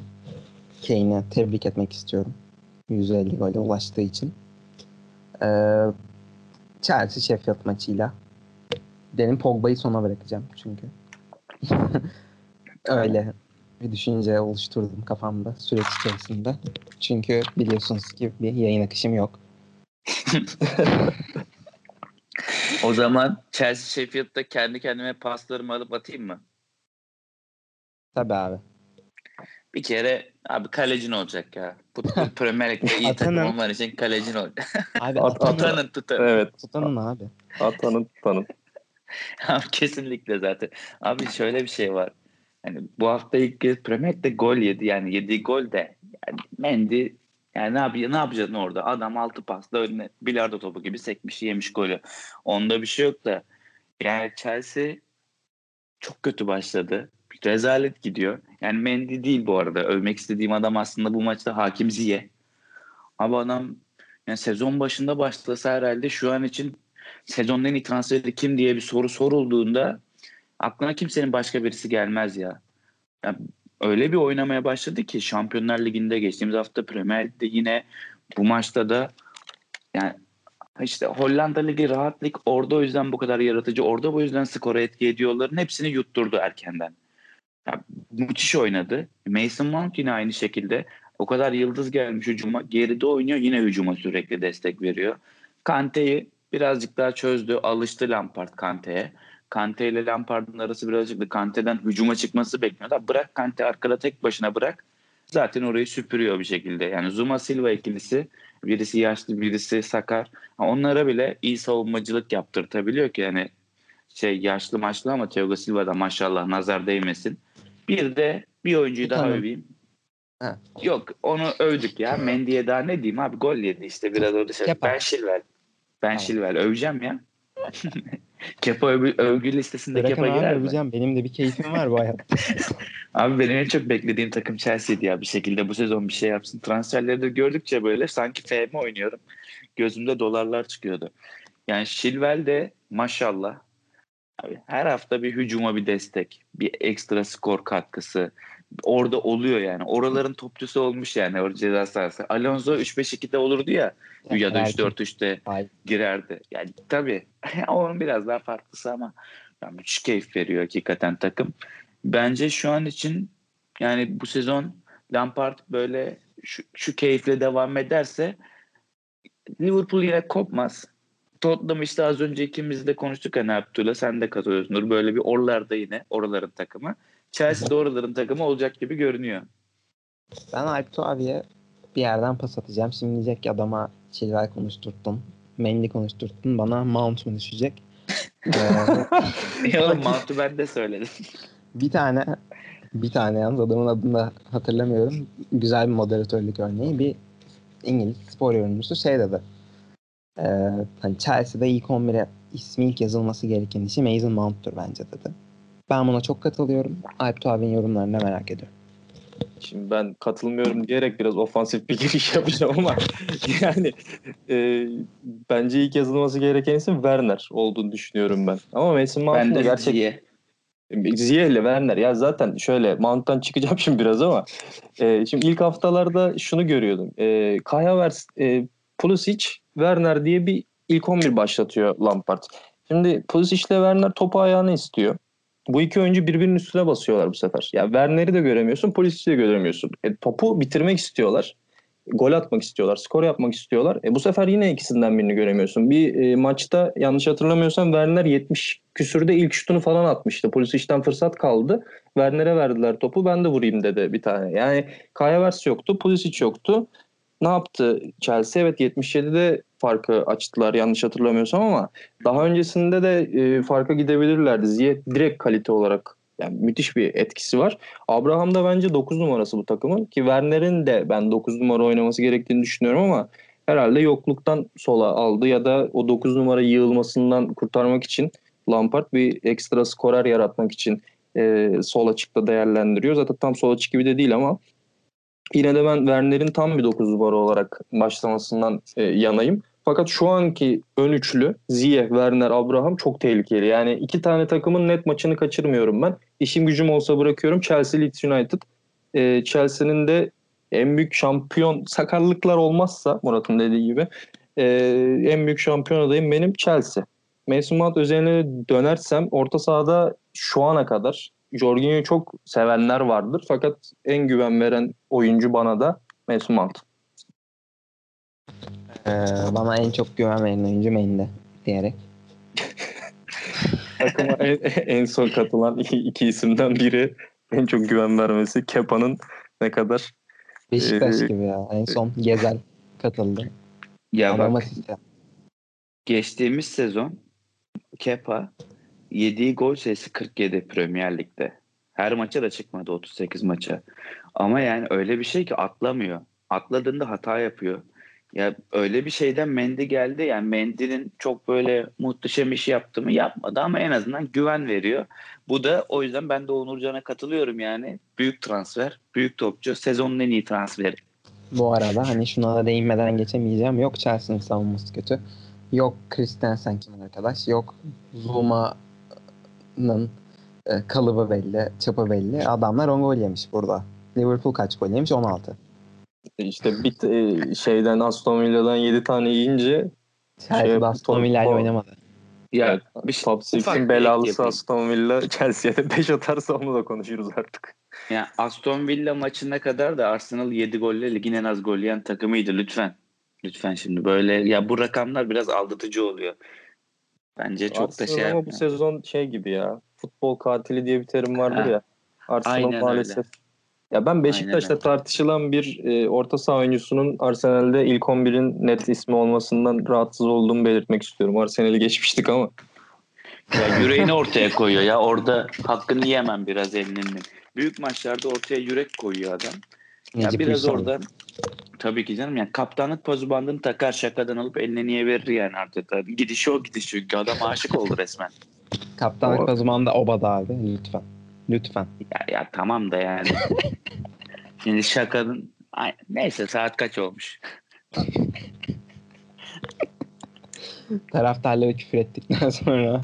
Kane'i tebrik etmek istiyorum. 150 gole ulaştığı için. Ee, Chelsea Sheffield maçıyla benim Pogba'yı sona bırakacağım çünkü. [laughs] Öyle bir düşünce oluşturdum kafamda süreç içerisinde. Çünkü biliyorsunuz ki bir yayın akışım yok. [laughs] o zaman Chelsea Sheffield'da kendi kendime paslarımı alıp atayım mı? Tabii abi. Bir kere abi kalecin olacak ya. Bu, [laughs] Premier Lig'de iyi takım olman için kalecin olacak. Abi [laughs] At, tutanın tutanın. Evet. Tutanın abi. Atanın tutanın. [laughs] abi kesinlikle zaten. Abi şöyle bir şey var. Hani bu hafta ilk kez Premier Lig'de gol yedi. Yani yediği gol de yani Mendy yani ne, yapıyor, ne yapacaksın orada? Adam altı pasla önüne bilardo topu gibi sekmiş yemiş golü. Onda bir şey yok da. Yani Chelsea çok kötü başladı. Rezalet gidiyor. Yani Mendy değil bu arada. Övmek istediğim adam aslında bu maçta Hakim Ziye. Ama adam yani sezon başında başlasa herhalde şu an için sezonun en iyi transferi kim diye bir soru sorulduğunda aklına kimsenin başka birisi gelmez ya. Yani öyle bir oynamaya başladı ki Şampiyonlar Ligi'nde geçtiğimiz hafta Premier Lig'de yine bu maçta da yani işte Hollanda Ligi rahat lig orada o yüzden bu kadar yaratıcı orada bu yüzden skora etki ediyorların hepsini yutturdu erkenden. Yani, müthiş oynadı. Mason Mount yine aynı şekilde o kadar yıldız gelmiş hücuma geride oynuyor yine hücuma sürekli destek veriyor. Kante'yi birazcık daha çözdü. Alıştı Lampard Kante'ye. Kante ile Lampard'ın arası birazcık da Kante'den hücuma çıkması bekliyordu. Bırak Kante arkada tek başına bırak. Zaten orayı süpürüyor bir şekilde. Yani Zuma Silva ikilisi birisi yaşlı birisi sakar. Onlara bile iyi savunmacılık yaptırtabiliyor ki yani şey yaşlı maçlı ama Thiago Silva da maşallah nazar değmesin. Bir de bir oyuncuyu daha Tamam. öveyim. Ha. Yok onu övdük ya. Mendy'ye daha ne diyeyim abi gol yedi işte biraz orada şey. Ben Şilvel. Ben Tamam. Şilvel öveceğim ya. [laughs] Kepa övgü, övgü listesinde Bırakın Kepa girer öveceğim. Benim de bir keyfim var bu hayatta. [laughs] Abi benim en çok beklediğim takım Chelsea'ydi ya bir şekilde bu sezon bir şey yapsın. Transferleri de gördükçe böyle sanki FM oynuyorum. Gözümde dolarlar çıkıyordu. Yani Şilvel de maşallah abi her hafta bir hücuma bir destek, bir ekstra skor katkısı orada oluyor yani. Oraların topçusu olmuş yani orada ceza sahası. Alonso 3-5-2'de olurdu ya ya da Belki. 3-4-3'te Hayır. girerdi. Yani tabii [laughs] onun biraz daha farklısı ama yani müthiş keyif veriyor hakikaten takım. Bence şu an için yani bu sezon Lampard böyle şu, şu keyifle devam ederse Liverpool yine kopmaz. Tottenham işte az önce ikimiz de konuştuk hani Abdullah sen de katılıyorsundur. Böyle bir oralarda yine oraların takımı. Chelsea de oraların takımı olacak gibi görünüyor. Ben Alptu abiye bir yerden pas atacağım. Şimdi diyecek ki adama Chilwell konuşturttun. Mendy konuşturttun. Bana Mount mu düşecek? Ya oğlum Mount'u ben de söyledim. bir tane bir tane yalnız adamın adını da hatırlamıyorum. Güzel bir moderatörlük örneği. Bir İngiliz spor yorumcusu şey dedi. Ee, hani Chelsea'de ilk 11'e ismi ilk yazılması gereken isim Mason Mount'tur bence dedi. Ben buna çok katılıyorum. Alptu abinin yorumlarını merak ediyorum. Şimdi ben katılmıyorum diyerek biraz ofansif bir giriş [laughs] yapacağım ama yani e, bence ilk yazılması gereken isim Werner olduğunu düşünüyorum ben. Ama Mason Ben Mount'un da de gerçek diye. Ziyeh ile Werner ya zaten şöyle Mount'tan çıkacağım [laughs] şimdi biraz ama e, şimdi ilk haftalarda şunu görüyordum. E, Kai Havertz, e, Pulisic, Werner diye bir ilk 11 başlatıyor Lampard. Şimdi Pulisic ile Werner topu ayağını istiyor. Bu iki oyuncu birbirinin üstüne basıyorlar bu sefer. Ya Werner'i de göremiyorsun, Pulisic'i de göremiyorsun. E, topu bitirmek istiyorlar. Gol atmak istiyorlar, skor yapmak istiyorlar. E, bu sefer yine ikisinden birini göremiyorsun. Bir e, maçta yanlış hatırlamıyorsam Werner 70 küsürde ilk şutunu falan atmıştı. Pulisic'ten fırsat kaldı. Werner'e verdiler topu. Ben de vurayım dedi bir tane. Yani Kai Havertz yoktu, Pulisic yoktu. Ne yaptı Chelsea? Evet 77'de farkı açtılar yanlış hatırlamıyorsam ama daha öncesinde de e, farka gidebilirlerdi. Ziyeh direkt kalite olarak yani müthiş bir etkisi var. Abraham da bence 9 numarası bu takımın ki Werner'in de ben 9 numara oynaması gerektiğini düşünüyorum ama herhalde yokluktan sola aldı ya da o 9 numara yığılmasından kurtarmak için Lampard bir ekstra skorer yaratmak için e, sol açıkta değerlendiriyor. Zaten tam sol açık gibi de değil ama yine de ben Werner'in tam bir 9 numara olarak başlamasından e, yanayım. Fakat şu anki ön üçlü Ziyeh, Werner, Abraham çok tehlikeli. Yani iki tane takımın net maçını kaçırmıyorum ben. İşim gücüm olsa bırakıyorum. Chelsea Leeds United. E, Chelsea'nin de en büyük şampiyon sakarlıklar olmazsa Murat'ın dediği gibi e, en büyük şampiyon adayım benim Chelsea. Mason Mount özeline dönersem orta sahada şu ana kadar Jorginho'yu çok sevenler vardır. Fakat en güven veren oyuncu bana da Mason Mount. Ee, bana en çok güven veren oyuncu Mendy diyerek. [laughs] Takıma en, en son katılan iki, iki isimden biri en çok güven vermesi Kepa'nın ne kadar Beşiktaş Ee, gibi ya. En son Gezel katıldı. Ya Adam bak asist yaptı. geçtiğimiz sezon Kepa yediği gol sayısı 47 Premier Lig'de. Her maça da çıkmadı 38 maça. Ama yani öyle bir şey ki atlamıyor. Atladığında hata yapıyor. Ya öyle bir şeyden Mendy geldi. Yani Mendy'nin çok böyle muhteşem iş yaptı mı yapmadı ama en azından güven veriyor. Bu da o yüzden ben de Onurcan'a katılıyorum yani. Büyük transfer, büyük topçu. Sezonun en iyi transferi. Bu arada hani şuna da değinmeden geçemeyeceğim. Yok Chelsea'nin savunması kötü. Yok Christensen kim arkadaş. Yok Zuma'nın e, kalıbı belli, çapı belli. Adamlar 10 gol yemiş burada. Liverpool kaç gol yemiş? 16. işte bir e, şeyden Aston Villa'dan 7 tane yiyince Chelsea'de Aston Villa ile oynamadı. Ya bir şey- Top ufak 6'in bir belalısı. Aston Villa Chelsea'ye 5 atarsa onu da konuşuruz artık. Ya Aston Villa maçına kadar da Arsenal 7 golle ligin en az gol yiyen takımıydı lütfen. Lütfen şimdi böyle ya bu rakamlar biraz aldatıcı oluyor. Bence çok da şey ama bu sezon şey gibi ya. Futbol katili diye bir terim vardır Ha. ya. Arsenal Aynen maalesef. öyle. Ya ben Beşiktaş'ta öyle. tartışılan bir e, orta saha oyuncusunun Arsenal'de ilk 11'in net ismi olmasından rahatsız olduğumu belirtmek istiyorum. Arsenal'i geçmiştik ama. Ya yüreğini ortaya koyuyor ya. Orada hakkını yemem biraz elinin. Büyük maçlarda ortaya yürek koyuyor adam. Ya Necip biraz Uysal. orada tabii ki canım yani kaptanlık pozu bandını takar şakadan alıp eline niye verir yani Arteta. Gidişi o gidişi çünkü adam aşık oldu resmen. Kaptanlık O- zaman da Obada abi lütfen. Lütfen. Ya, ya tamam da yani. [laughs] Şimdi şakanın Ay, neyse saat kaç olmuş? [laughs] Taraftarlara küfür ettikten sonra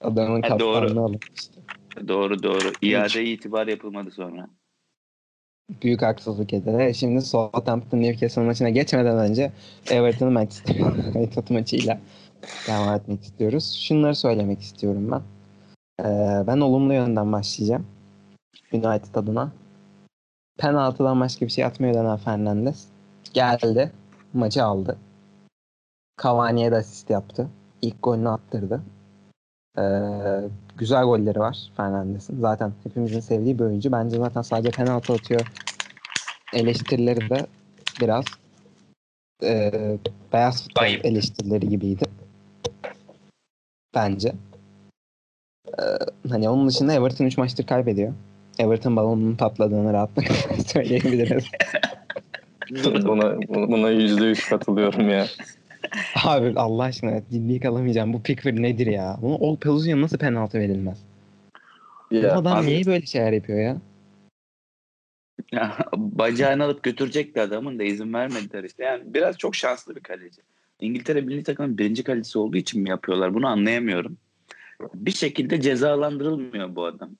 adamın Ha, doğru. kaptanlığını alınmıştı. Doğru doğru. İade itibar yapılmadı sonra. Büyük haksızlık eder. Şimdi Southampton Newcastle maçına geçmeden önce Everton Manchester [laughs] United maçıyla devam etmek istiyoruz. Şunları söylemek istiyorum ben. Ee, ben olumlu yönden başlayacağım. United adına. Penaltıdan başka bir şey atmıyor Dana Fernandes. Geldi. Maçı aldı. Cavani'ye de asist yaptı. İlk golünü attırdı. Ee, güzel golleri var Fernandes'in. Zaten hepimizin sevdiği bir oyuncu. Bence zaten sadece penaltı atıyor. Eleştirileri de biraz e, beyaz futbol eleştirileri gibiydi. Bence. Ee, hani onun dışında Everton 3 maçtır kaybediyor. Everton balonunun patladığını rahatlıkla [laughs] söyleyebiliriz. buna, buna yüzde yüz katılıyorum ya. Abi Allah aşkına ciddi kalamayacağım. Bu Pickford nedir ya? Bunu Ol Pelusia'ya nasıl penaltı verilmez? Bu ya adam abi- niye böyle şeyler yapıyor ya? Ya, bacağını alıp götürecekti adamın da izin vermediler işte. Yani biraz çok şanslı bir kaleci. İngiltere milli takımın birinci kalecisi olduğu için mi yapıyorlar bunu anlayamıyorum. Bir şekilde cezalandırılmıyor bu adam.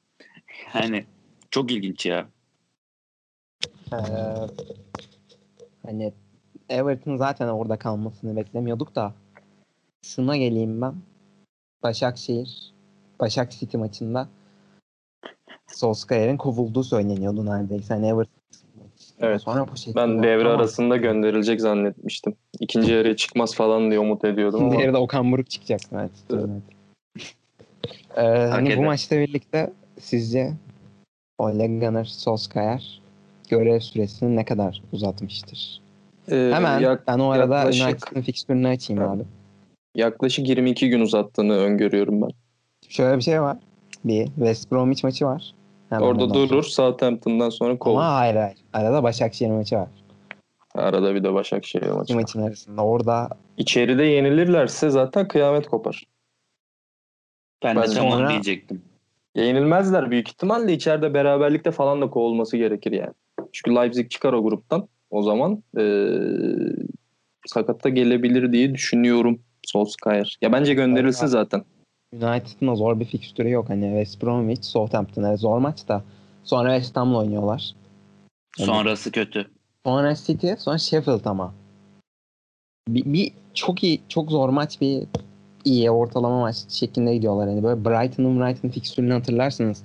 Yani çok ilginç ya. Ee, hani Everton zaten orada kalmasını beklemiyorduk da şuna geleyim ben. Başakşehir Başak City maçında Solskjaer'in kovulduğu söyleniyordu neredeyse. Hani Everton Evet. Sonra ben devre Tamam. arasında gönderilecek zannetmiştim. İkinci yarıya çıkmaz falan diye umut ediyordum ama. [laughs] De Okan Buruk çıkacak. Evet. Evet. Ee, hani bu maçta birlikte sizce Ole Gunnar Solskjaer görev süresini ne kadar uzatmıştır? Ee, Hemen yak- ben o arada yaklaşık- United'ın fikstürünü açayım abi. yaklaşık 22 gün uzattığını öngörüyorum ben. Şöyle bir şey var. Bir West Bromwich maçı var. Hemen Orada ondan sonra. durur Southampton'dan sonra kov. Ama hayır hayır. Arada Başakşehir maçı var. Arada bir de Başakşehir İki maçı. var. maçın arasında. Orada İçeride yenilirlerse zaten kıyamet kopar. Ben, Ben de tam onu sonra- diyecektim. Yenilmezler büyük ihtimalle içeride beraberlikte falan da kovulması gerekir yani. Çünkü Leipzig çıkar o gruptan. O zaman ee, sakatta gelebilir diye düşünüyorum Solskjaer. Ya bence gönderilsin Evet. zaten. United'ın zor bir fikstürü yok. Hani West Bromwich, Southampton zor maç da. Sonra West Ham'la oynuyorlar. Sonrası kötü. Sonra City, sonra Sheffield ama. Bir, bir çok iyi, çok zor maç bir iyi ortalama maç şeklinde gidiyorlar. Hani böyle Brighton'ın Brighton fikstürünü hatırlarsınız.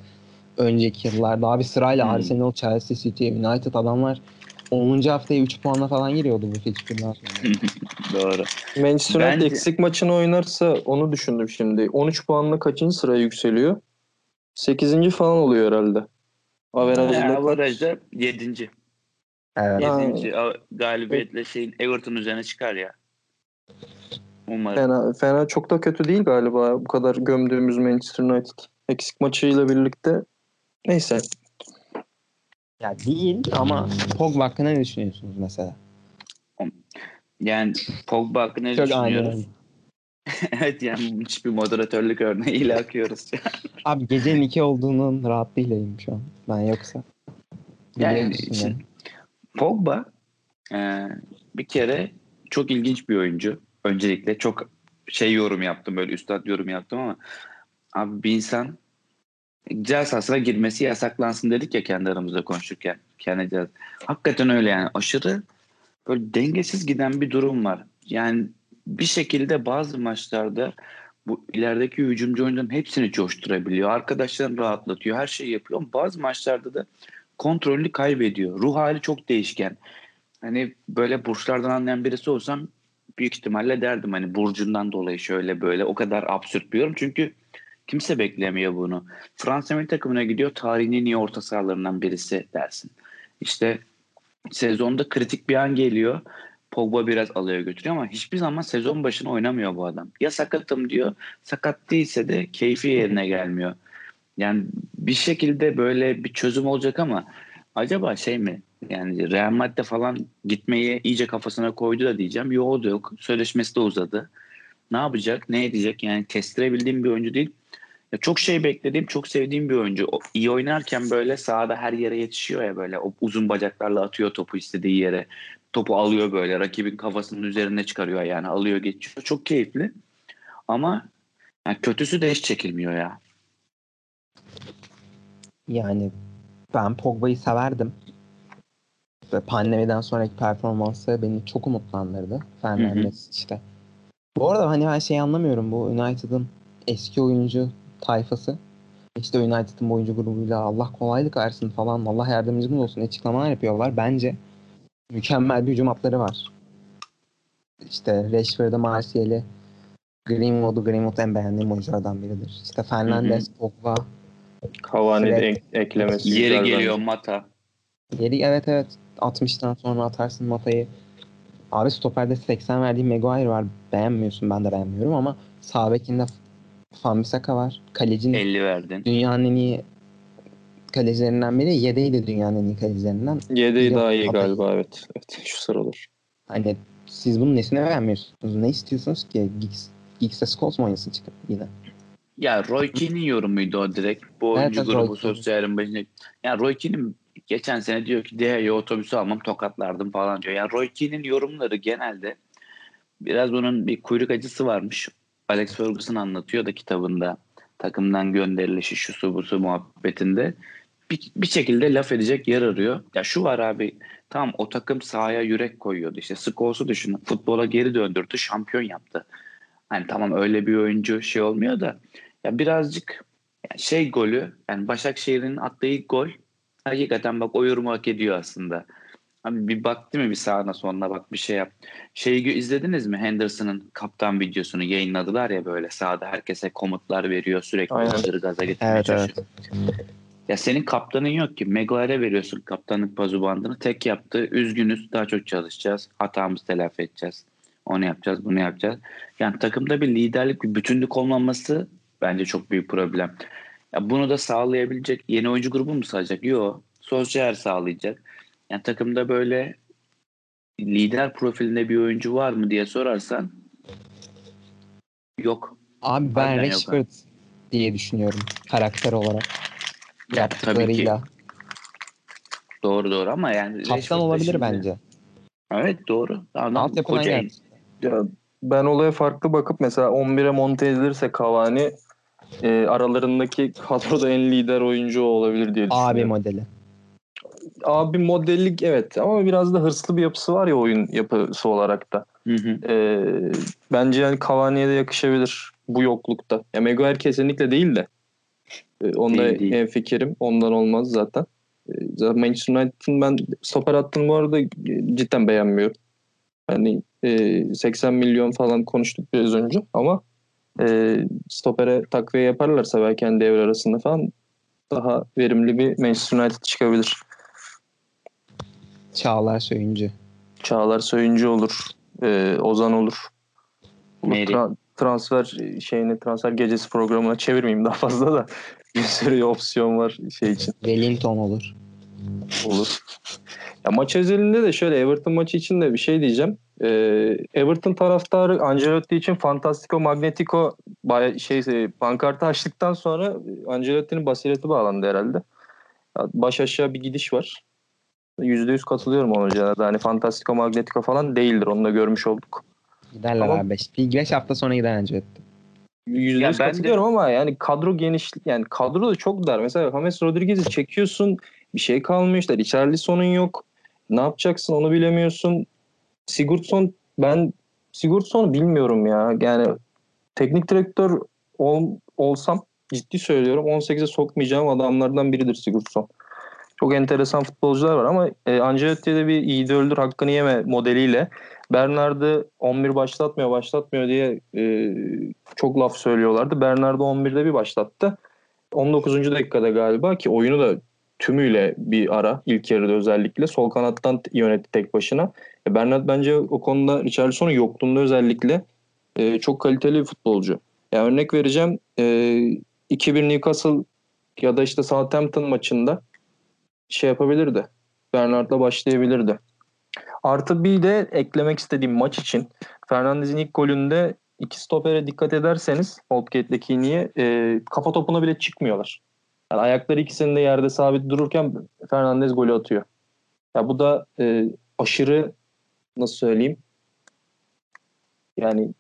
Önceki yıllarda abi sırayla Hmm. Arsenal, Chelsea, City, United adamlar 10. haftaya 3 puanla falan giriyordu bu fikstürden [laughs] sonra. Doğru. Manchester United Bence- eksik maçını oynarsa onu düşündüm şimdi. 13 puanla kaçıncı sıraya yükseliyor? 8. falan oluyor herhalde. Averajda Yani kaç? avarajda 7. Evet. Ya- 7. galibiyetle şeyin Everton üzerine çıkar ya. Umarım. Fena, fena çok da kötü değil galiba bu kadar gömdüğümüz Manchester United. Eksik maçıyla birlikte. Neyse. Ya değil ama Pogba hakkında ne düşünüyorsunuz mesela? Yani Pogba hakkında ne Çok düşünüyoruz? [laughs] evet yani hiçbir moderatörlük örneğiyle akıyoruz. Abi gecenin 2 olduğunun rahatlığıylayım şu an. Ben yoksa. Yani Biliyorsun şimdi Pogba e, bir kere çok ilginç bir oyuncu. Öncelikle çok şey yorum yaptım böyle üstad yorum yaptım ama abi bir insan ceza sahasına girmesi yasaklansın dedik ya kendi aramızda konuşurken. Kendi ceza. Hakikaten öyle yani aşırı böyle dengesiz giden bir durum var. Yani bir şekilde bazı maçlarda bu ilerideki hücumcu oyuncuların hepsini coşturabiliyor. Arkadaşlarını rahatlatıyor. Her şeyi yapıyor ama bazı maçlarda da kontrolünü kaybediyor. Ruh hali çok değişken. hani böyle burçlardan anlayan birisi olsam büyük ihtimalle derdim hani burcundan dolayı şöyle böyle o kadar absürt bir yorum. Çünkü kimse beklemiyor bunu. Fransa milli takımına gidiyor tarihin en iyi orta sahalarından birisi dersin. İşte sezonda kritik bir an geliyor. Pogba biraz alıyor götürüyor ama hiçbir zaman sezon başına oynamıyor bu adam. Ya sakatım diyor. Sakat değilse de keyfi yerine gelmiyor. Yani bir şekilde böyle bir çözüm olacak ama acaba şey mi? Yani Real Madrid'de falan gitmeyi iyice kafasına koydu da diyeceğim. Yok da yok. Sözleşmesi de uzadı. Ne yapacak? Ne edecek? Yani kestirebildiğim bir oyuncu değil. Ya çok şey beklediğim, çok sevdiğim bir oyuncu. O, iyi oynarken böyle sahada her yere yetişiyor ya böyle. O uzun bacaklarla atıyor topu istediği yere. Topu alıyor böyle. Rakibin kafasının üzerine çıkarıyor yani. Alıyor geçiyor. Çok keyifli. Ama yani kötüsü de hiç çekilmiyor ya. Yani ben Pogba'yı severdim. Ve pandemiden sonraki performansı beni çok umutlandırdı. Fernandes işte. Bu arada hani ben şey anlamıyorum bu United'ın eski oyuncu tayfası. İşte United'ın oyuncu grubuyla Allah kolaylık versin falan Allah yardımcımız olsun açıklamalar yapıyorlar. Bence mükemmel bir hücum hatları var. İşte Rashford'ı, Martial'i, Greenwood'u, Greenwood en beğendiğim oyunculardan biridir. İşte Fernandes, Pogba, Cavani de Fred. ek- eklemesi Yeri güzel geliyor bence. Mata. Yeri evet evet 60'tan sonra atarsın Mata'yı. Abi stoperde 80 verdiği Maguire var. Beğenmiyorsun ben de beğenmiyorum ama sağ bekinde Fambisaka var. Kalecinin 50 verdin. dünyanın en iyi kalecilerinden biri. Yedeği de dünyanın en iyi kalecilerinden. Yedeği Yok, daha iyi abi. galiba evet. Evet şu sıralar. Hani siz bunun nesine beğenmiyorsunuz? Ne istiyorsunuz ki? Giggs, Giggs'e Scholes mu oynasın çıkıp yine? Ya Roy Keane'in yorumuydu o direkt. Bu oyuncu evet, grubu sosyalin başında. Ya Roy Keane'in geçen sene diyor ki Deha'yı otobüsü almam tokatlardım falan diyor. Yani Roy Keane'in yorumları genelde biraz bunun bir kuyruk acısı varmış. Alex Ferguson anlatıyor da kitabında takımdan gönderilişi şu su bu su muhabbetinde bir, bir şekilde laf edecek yer arıyor. Ya şu var abi tam o takım sahaya yürek koyuyordu. İşte Scholes'u düşün futbola geri döndürdü şampiyon yaptı. Hani tamam öyle bir oyuncu şey olmuyor da ya birazcık yani şey golü yani Başakşehir'in attığı ilk gol hakikaten bak o yorumu hak ediyor aslında. Abi bir bak değil mi bir sağına sonuna bak bir şey yap. Şeyi izlediniz mi Henderson'ın kaptan videosunu yayınladılar ya böyle sahada herkese komutlar veriyor sürekli Aynen. gaza getirmeye Evet, çalışıyor. Ya senin kaptanın yok ki. Maguire'e veriyorsun kaptanlık pazu bandını. Tek yaptı. Üzgünüz. Daha çok çalışacağız. Hatamızı telafi edeceğiz. Onu yapacağız. Bunu yapacağız. Yani takımda bir liderlik, bir bütünlük olmaması bence çok büyük problem. Ya bunu da sağlayabilecek yeni oyuncu grubu mu sağlayacak? Yok. Solskjaer sağlayacak. Yani takımda böyle lider profilinde bir oyuncu var mı diye sorarsan yok. Abi ben Rashford diye düşünüyorum karakter olarak. Ya, tabii ki. Yaptıklarıyla. Doğru doğru ama yani Kaptan olabilir şimdi- bence. Evet doğru. Adam koca. Ya ben olaya farklı bakıp mesela 11'e monte edilirse Cavani e, aralarındaki kadroda en lider oyuncu olabilir diye düşünüyorum. Abi modeli. Abi modellik evet ama biraz da hırslı bir yapısı var ya oyun yapısı olarak da. Hı hı. E, bence yani Cavani'ye de yakışabilir bu yoklukta. Ya Maguire kesinlikle değil de. E, onda Değil, fikrim. Ondan olmaz zaten. E, zaten Manchester United'ın ben stoper hattını bu arada cidden beğenmiyorum. Yani e, 80 milyon falan konuştuk biraz önce ama e, stopere takviye yaparlarsa belki hani devre arasında falan daha verimli bir Manchester United çıkabilir. Çağlar Söyüncü. Çağlar Söyüncü olur. e, Ozan olur. Tra- transfer şeyini transfer gecesi programına çevirmeyeyim daha fazla da [laughs] bir sürü opsiyon var şey için. Wellington olur. Olur. Ya maç özelinde de şöyle Everton maçı için de bir şey diyeceğim. Ee, Everton taraftarı Ancelotti için Fantastico Magnetico baya şey e, pankartı açtıktan sonra Ancelotti'nin basireti bağlandı herhalde. Ya Baş aşağı bir gidiş var. %100 katılıyorum ona Caner'de. Hani Fantastico Magnetico falan değildir. Onu da görmüş olduk. Giderler Tamam. abi. 5 5 hafta sonra gider Ancelotti. %100 Ya ben de- katılıyorum ama yani kadro genişlik yani kadro da çok dar. Mesela James Rodriguez'i çekiyorsun bir şey kalmıyor işte Richarlison'un yok. Ne yapacaksın onu bilemiyorsun. Sigurdsson ben Sigurdsson'u bilmiyorum ya. Yani teknik direktör ol, olsam ciddi söylüyorum 18'e sokmayacağım adamlardan biridir Sigurdsson. Çok enteresan futbolcular var ama e, Ancelotti'ye de bir iyi öldür hakkını yeme modeliyle Bernard'ı 11 başlatmıyor başlatmıyor diye e, çok laf söylüyorlardı. Bernard'ı 11'de bir başlattı. 19. dakikada galiba ki oyunu da tümüyle bir ara ilk yarıda özellikle sol kanattan yönetti tek başına. E, Bernard bence o konuda Richarlison'un yokluğunda özellikle e, çok kaliteli bir futbolcu. Yani örnek vereceğim e, 2-1 Newcastle ya da işte Southampton maçında şey yapabilirdi. Bernard'la başlayabilirdi. Artı bir de eklemek istediğim maç için Fernandez'in ilk golünde iki stopere dikkat ederseniz Oldgate'deki niye e, kafa topuna bile çıkmıyorlar. Yani ayakları ikisinin de yerde sabit dururken Fernandez golü atıyor. Ya bu da e, aşırı nasıl söyleyeyim? Yani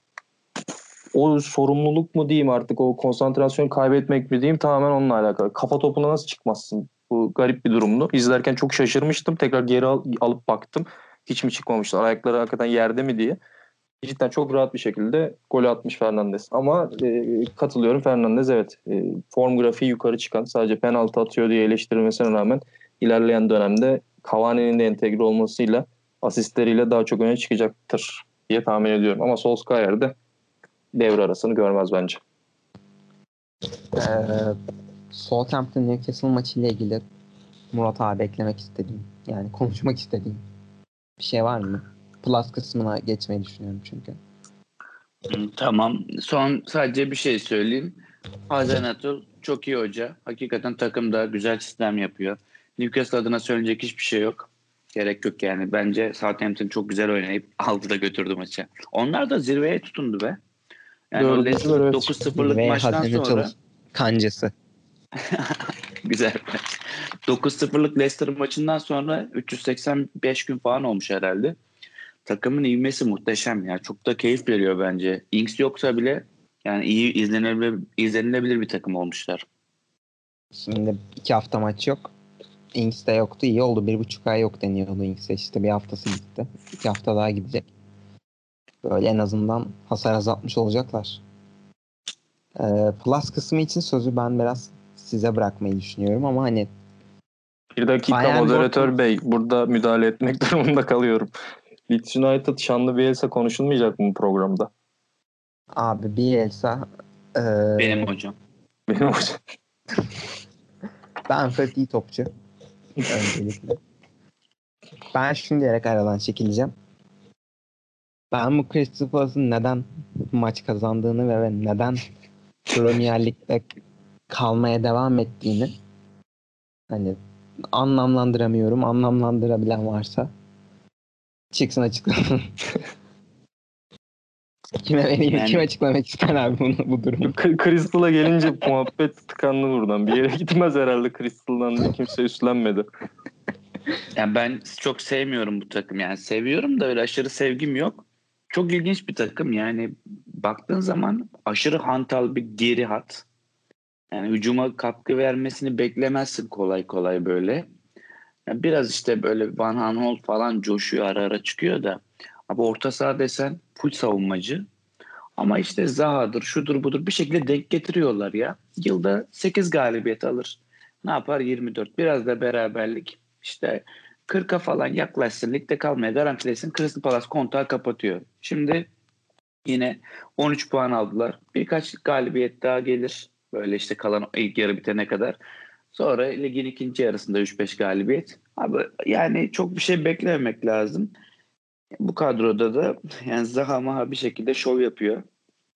o sorumluluk mu diyeyim artık o konsantrasyon kaybetmek mi diyeyim tamamen onunla alakalı. Kafa topuna nasıl çıkmazsın? Bu garip bir durumdu. İzlerken çok şaşırmıştım. Tekrar geri al, alıp baktım. Hiç mi çıkmamışlar? Ayakları hakikaten yerde mi diye. Cidden çok rahat bir şekilde gol atmış Fernandez. Ama e, katılıyorum Fernandez evet. E, form grafiği yukarı çıkan sadece penaltı atıyor diye eleştirilmesine rağmen ilerleyen dönemde Cavani'nin de entegre olmasıyla asistleriyle daha çok öne çıkacaktır diye tahmin ediyorum. Ama Solskjaer'de devre arasını görmez bence. Ee, Southampton Newcastle maçı ile ilgili Murat abi eklemek istediğim yani konuşmak istediğim bir şey var mı? Plus kısmına geçmeyi düşünüyorum çünkü. Tamam. Son sadece bir şey söyleyeyim. Hazen Atul çok iyi hoca. Hakikaten takımda güzel sistem yapıyor. Newcastle adına söyleyecek hiçbir şey yok. Gerek yok yani. Bence Southampton çok güzel oynayıp [laughs] aldı da götürdü maçı. Onlar da zirveye tutundu be. Yani evet. 9-0'lık Ve maçtan sonra kancası. [laughs] güzel maç. 9-0'lık Leicester maçından sonra 385 gün falan olmuş herhalde. Takımın ivmesi muhteşem ya. Çok da keyif veriyor bence. Ings yoksa bile yani iyi izlenebilir, izlenilebilir bir takım olmuşlar. Şimdi iki hafta maç yok. Ings de yoktu. İyi oldu. Bir buçuk ay yok deniyordu Ings'e. İşte bir haftası gitti. İki hafta daha gidecek. Böyle en azından hasar azaltmış olacaklar. Ee, plus kısmı için sözü ben biraz size bırakmayı düşünüyorum ama hani Bir dakika Bayern moderatör Dortmund- bey burada müdahale etmek [laughs] durumunda kalıyorum. Leeds United şanlı Bielsa konuşulmayacak mı bu programda? abi Bielsa e, Benim hocam. Benim hocam. [laughs] Benford iyi topçu. Öncelikle. Ben şunu diyerek aradan çekileceğim. Ben bu Crystal Palace'ın neden maç kazandığını ve neden Premier Lig'de kalmaya devam ettiğini hani anlamlandıramıyorum. Anlamlandırabilen varsa çıksın açıklasın. [laughs] kime vereyim, Yani- kim açıklamak ister abi bunu, bu durumu? Crystal'a gelince [laughs] muhabbet tıkandı buradan. Bir yere gitmez herhalde Crystal'dan da kimse üstlenmedi. Yani ben çok sevmiyorum bu takım. Yani seviyorum da öyle aşırı sevgim yok. Çok ilginç bir takım. Yani baktığın zaman aşırı hantal bir geri hat. Yani hücuma katkı vermesini beklemezsin kolay kolay böyle. Yani biraz işte böyle Van Aanholt falan coşuyor ara ara çıkıyor da. Abi orta saha desen full savunmacı. Ama işte Zaha'dır, şudur budur bir şekilde denk getiriyorlar ya. Yılda 8 galibiyet alır. Ne yapar? 24. Biraz da beraberlik. İşte 40'a falan yaklaşsın. Ligde kalmaya garantilesin. Crystal Palace kontağı kapatıyor. Şimdi yine 13 puan aldılar. Birkaç galibiyet daha gelir. Böyle işte kalan ilk yarı bitene kadar. Sonra ligin ikinci yarısında 3-5 galibiyet. Abi yani çok bir şey beklememek lazım. Bu kadroda da yani Zaha Maha bir şekilde şov yapıyor.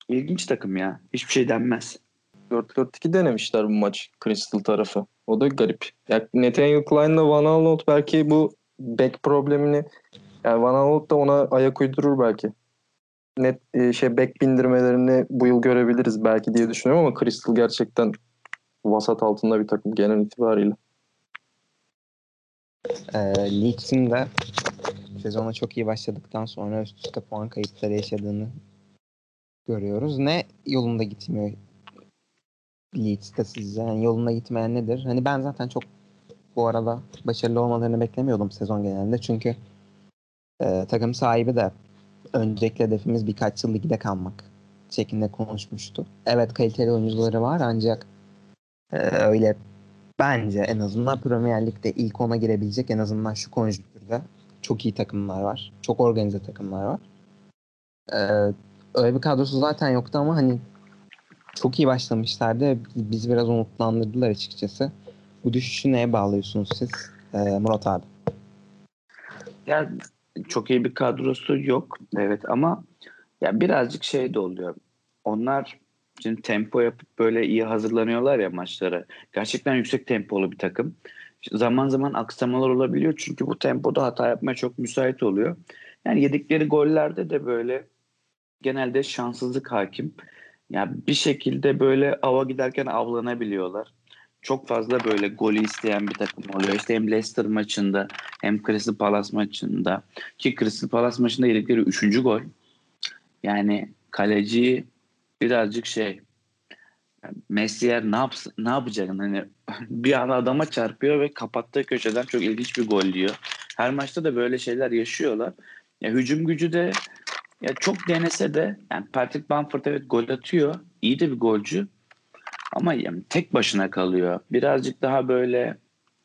İlginç takım ya. Hiçbir şey denmez. 4-4-2 denemişler bu maç Crystal tarafı. O da garip. Ya Nathaniel Klein'la Van Aanholt belki bu back problemini yani Van Aanholt da ona ayak uydurur belki. Net e, şey back bindirmelerini bu yıl görebiliriz belki diye düşünüyorum ama Crystal gerçekten vasat altında bir takım genel itibariyle. e, Leeds'in de sezona çok iyi başladıktan sonra üst üste puan kayıpları yaşadığını görüyoruz. Ne yolunda gitmiyor Leeds'te sizce? Yani yolunda gitmeyen nedir? Hani ben zaten çok bu arada başarılı olmalarını beklemiyordum sezon genelinde. Çünkü e, takım sahibi de öncelikli hedefimiz birkaç yıl ligde kalmak şeklinde konuşmuştu. Evet kaliteli oyuncuları var ancak e, öyle bence en azından Premier Lig'de ilk ona girebilecek en azından şu konjüktürde çok iyi takımlar var. Çok organize takımlar var. Ee, öyle bir kadrosu zaten yoktu ama hani çok iyi başlamışlardı. Bizi biraz umutlandırdılar açıkçası. Bu düşüşü neye bağlıyorsunuz siz ee, Murat abi? Ya çok iyi bir kadrosu yok. Evet ama ya birazcık şey de oluyor. Onlar şimdi tempo yapıp böyle iyi hazırlanıyorlar ya maçlara. Gerçekten yüksek tempolu bir takım. Zaman zaman aksamalar olabiliyor çünkü bu tempoda hata yapmaya çok müsait oluyor. Yani yedikleri gollerde de böyle genelde şanssızlık hakim. Ya bir şekilde böyle ava giderken avlanabiliyorlar. Çok fazla böyle golü isteyen bir takım oluyor. İşte hem Leicester maçında hem Crystal Palace maçında ki Crystal Palace maçında yedikleri üçüncü gol. Yani kaleci birazcık şey Messier ne yapsın ne yapacak hani [laughs] bir anda adama çarpıyor ve kapattığı köşeden çok ilginç bir gol diyor. Her maçta da böyle şeyler yaşıyorlar. Ya hücum gücü de ya çok denese de yani Patrick Bamford evet gol atıyor. İyi de bir golcü. Ama yani tek başına kalıyor. Birazcık daha böyle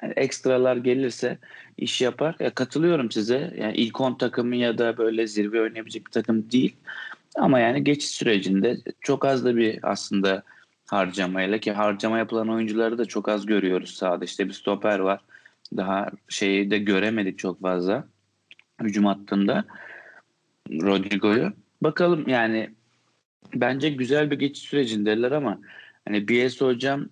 yani ekstralar gelirse iş yapar. Ya katılıyorum size. Yani ilk 10 takımı ya da böyle zirve oynayabilecek bir takım değil. Ama yani geçiş sürecinde çok az da bir aslında harcamayla ki harcama yapılan oyuncuları da çok az görüyoruz sahada. İşte bir stoper var. Daha şeyi de göremedik çok fazla hücum hattında Rodrigo'yu. Bakalım yani bence güzel bir geçiş sürecindeler ama hani Bielsa hocam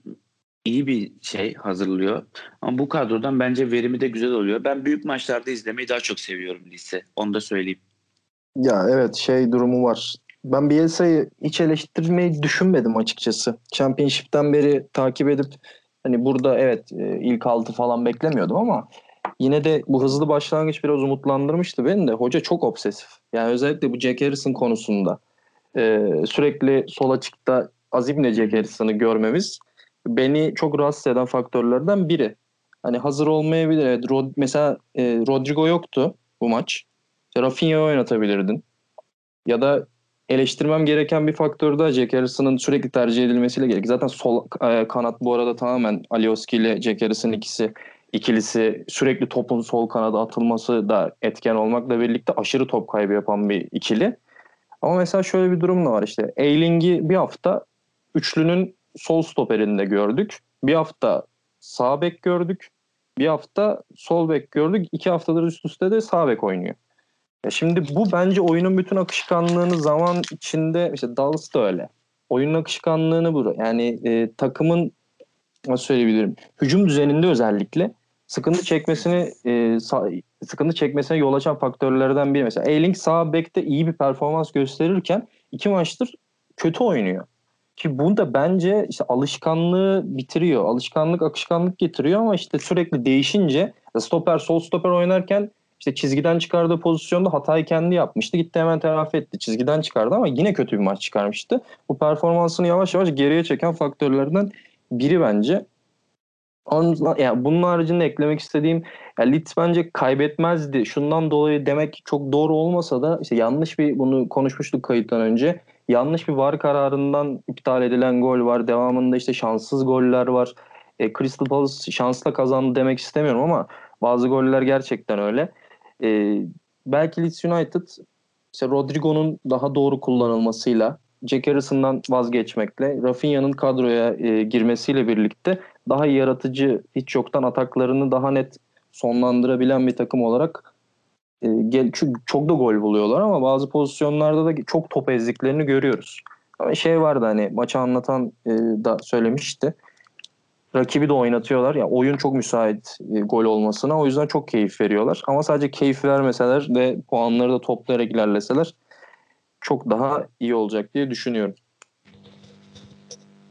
iyi bir şey hazırlıyor. Ama bu kadrodan bence verimi de güzel oluyor. Ben büyük maçlarda izlemeyi daha çok seviyorum lise. Onu da söyleyeyim. Ya evet şey durumu var. Ben Bielsa'yı hiç eleştirmeyi düşünmedim açıkçası. Championship'ten beri takip edip hani burada evet e, ilk altı falan beklemiyordum ama yine de bu hızlı başlangıç biraz umutlandırmıştı beni de. Hoca çok obsesif. Yani özellikle bu Jack Harrison konusunda e, sürekli sol açıkta azimle Jack Harrison'ı görmemiz beni çok rahatsız eden faktörlerden biri. Hani hazır olmayabilir. Evet, Rod, mesela e, Rodrigo yoktu bu maç. Rafinha'yı oynatabilirdin. Ya da eleştirmem gereken bir faktör de Jack Harrison'ın sürekli tercih edilmesiyle gerek. Zaten sol e, kanat bu arada tamamen Alioski ile Jack Harrison ikisi ikilisi sürekli topun sol kanada atılması da etken olmakla birlikte aşırı top kaybı yapan bir ikili. Ama mesela şöyle bir durum da var işte. Eiling'i bir hafta üçlünün sol stoperinde gördük. Bir hafta sağ bek gördük. Bir hafta sol bek gördük. İki haftadır üst üste de sağ bek oynuyor. Ya şimdi bu bence oyunun bütün akışkanlığını zaman içinde işte Dallas da öyle. Oyunun akışkanlığını bu. Yani e, takımın nasıl söyleyebilirim? Hücum düzeninde özellikle sıkıntı çekmesini e, sıkıntı çekmesine yol açan faktörlerden biri. Mesela Eiling sağ bekte iyi bir performans gösterirken iki maçtır kötü oynuyor. Ki bunu da bence işte alışkanlığı bitiriyor. Alışkanlık akışkanlık getiriyor ama işte sürekli değişince stoper sol stoper oynarken işte çizgiden çıkardığı pozisyonda hatayı kendi yapmıştı. Gitti hemen telafi etti. Çizgiden çıkardı ama yine kötü bir maç çıkarmıştı. Bu performansını yavaş yavaş geriye çeken faktörlerden biri bence. Onun, yani bunun haricinde eklemek istediğim ya Leeds bence kaybetmezdi. Şundan dolayı demek çok doğru olmasa da işte yanlış bir bunu konuşmuştuk kayıttan önce. Yanlış bir var kararından iptal edilen gol var. Devamında işte şanssız goller var. E, Crystal Palace şansla kazandı demek istemiyorum ama bazı goller gerçekten öyle. E, belki Leeds United işte Rodrigo'nun daha doğru kullanılmasıyla Jack Harrison'dan vazgeçmekle Rafinha'nın kadroya e, girmesiyle birlikte daha yaratıcı hiç yoktan ataklarını daha net sonlandırabilen bir takım olarak çünkü çok da gol buluyorlar ama bazı pozisyonlarda da çok top ezdiklerini görüyoruz. Ama şey vardı hani maçı anlatan e, da söylemişti. Rakibi de oynatıyorlar. Yani oyun çok müsait e, gol olmasına. O yüzden çok keyif veriyorlar. Ama sadece keyif vermeseler ve puanları da toplayarak ilerleseler çok daha iyi olacak diye düşünüyorum.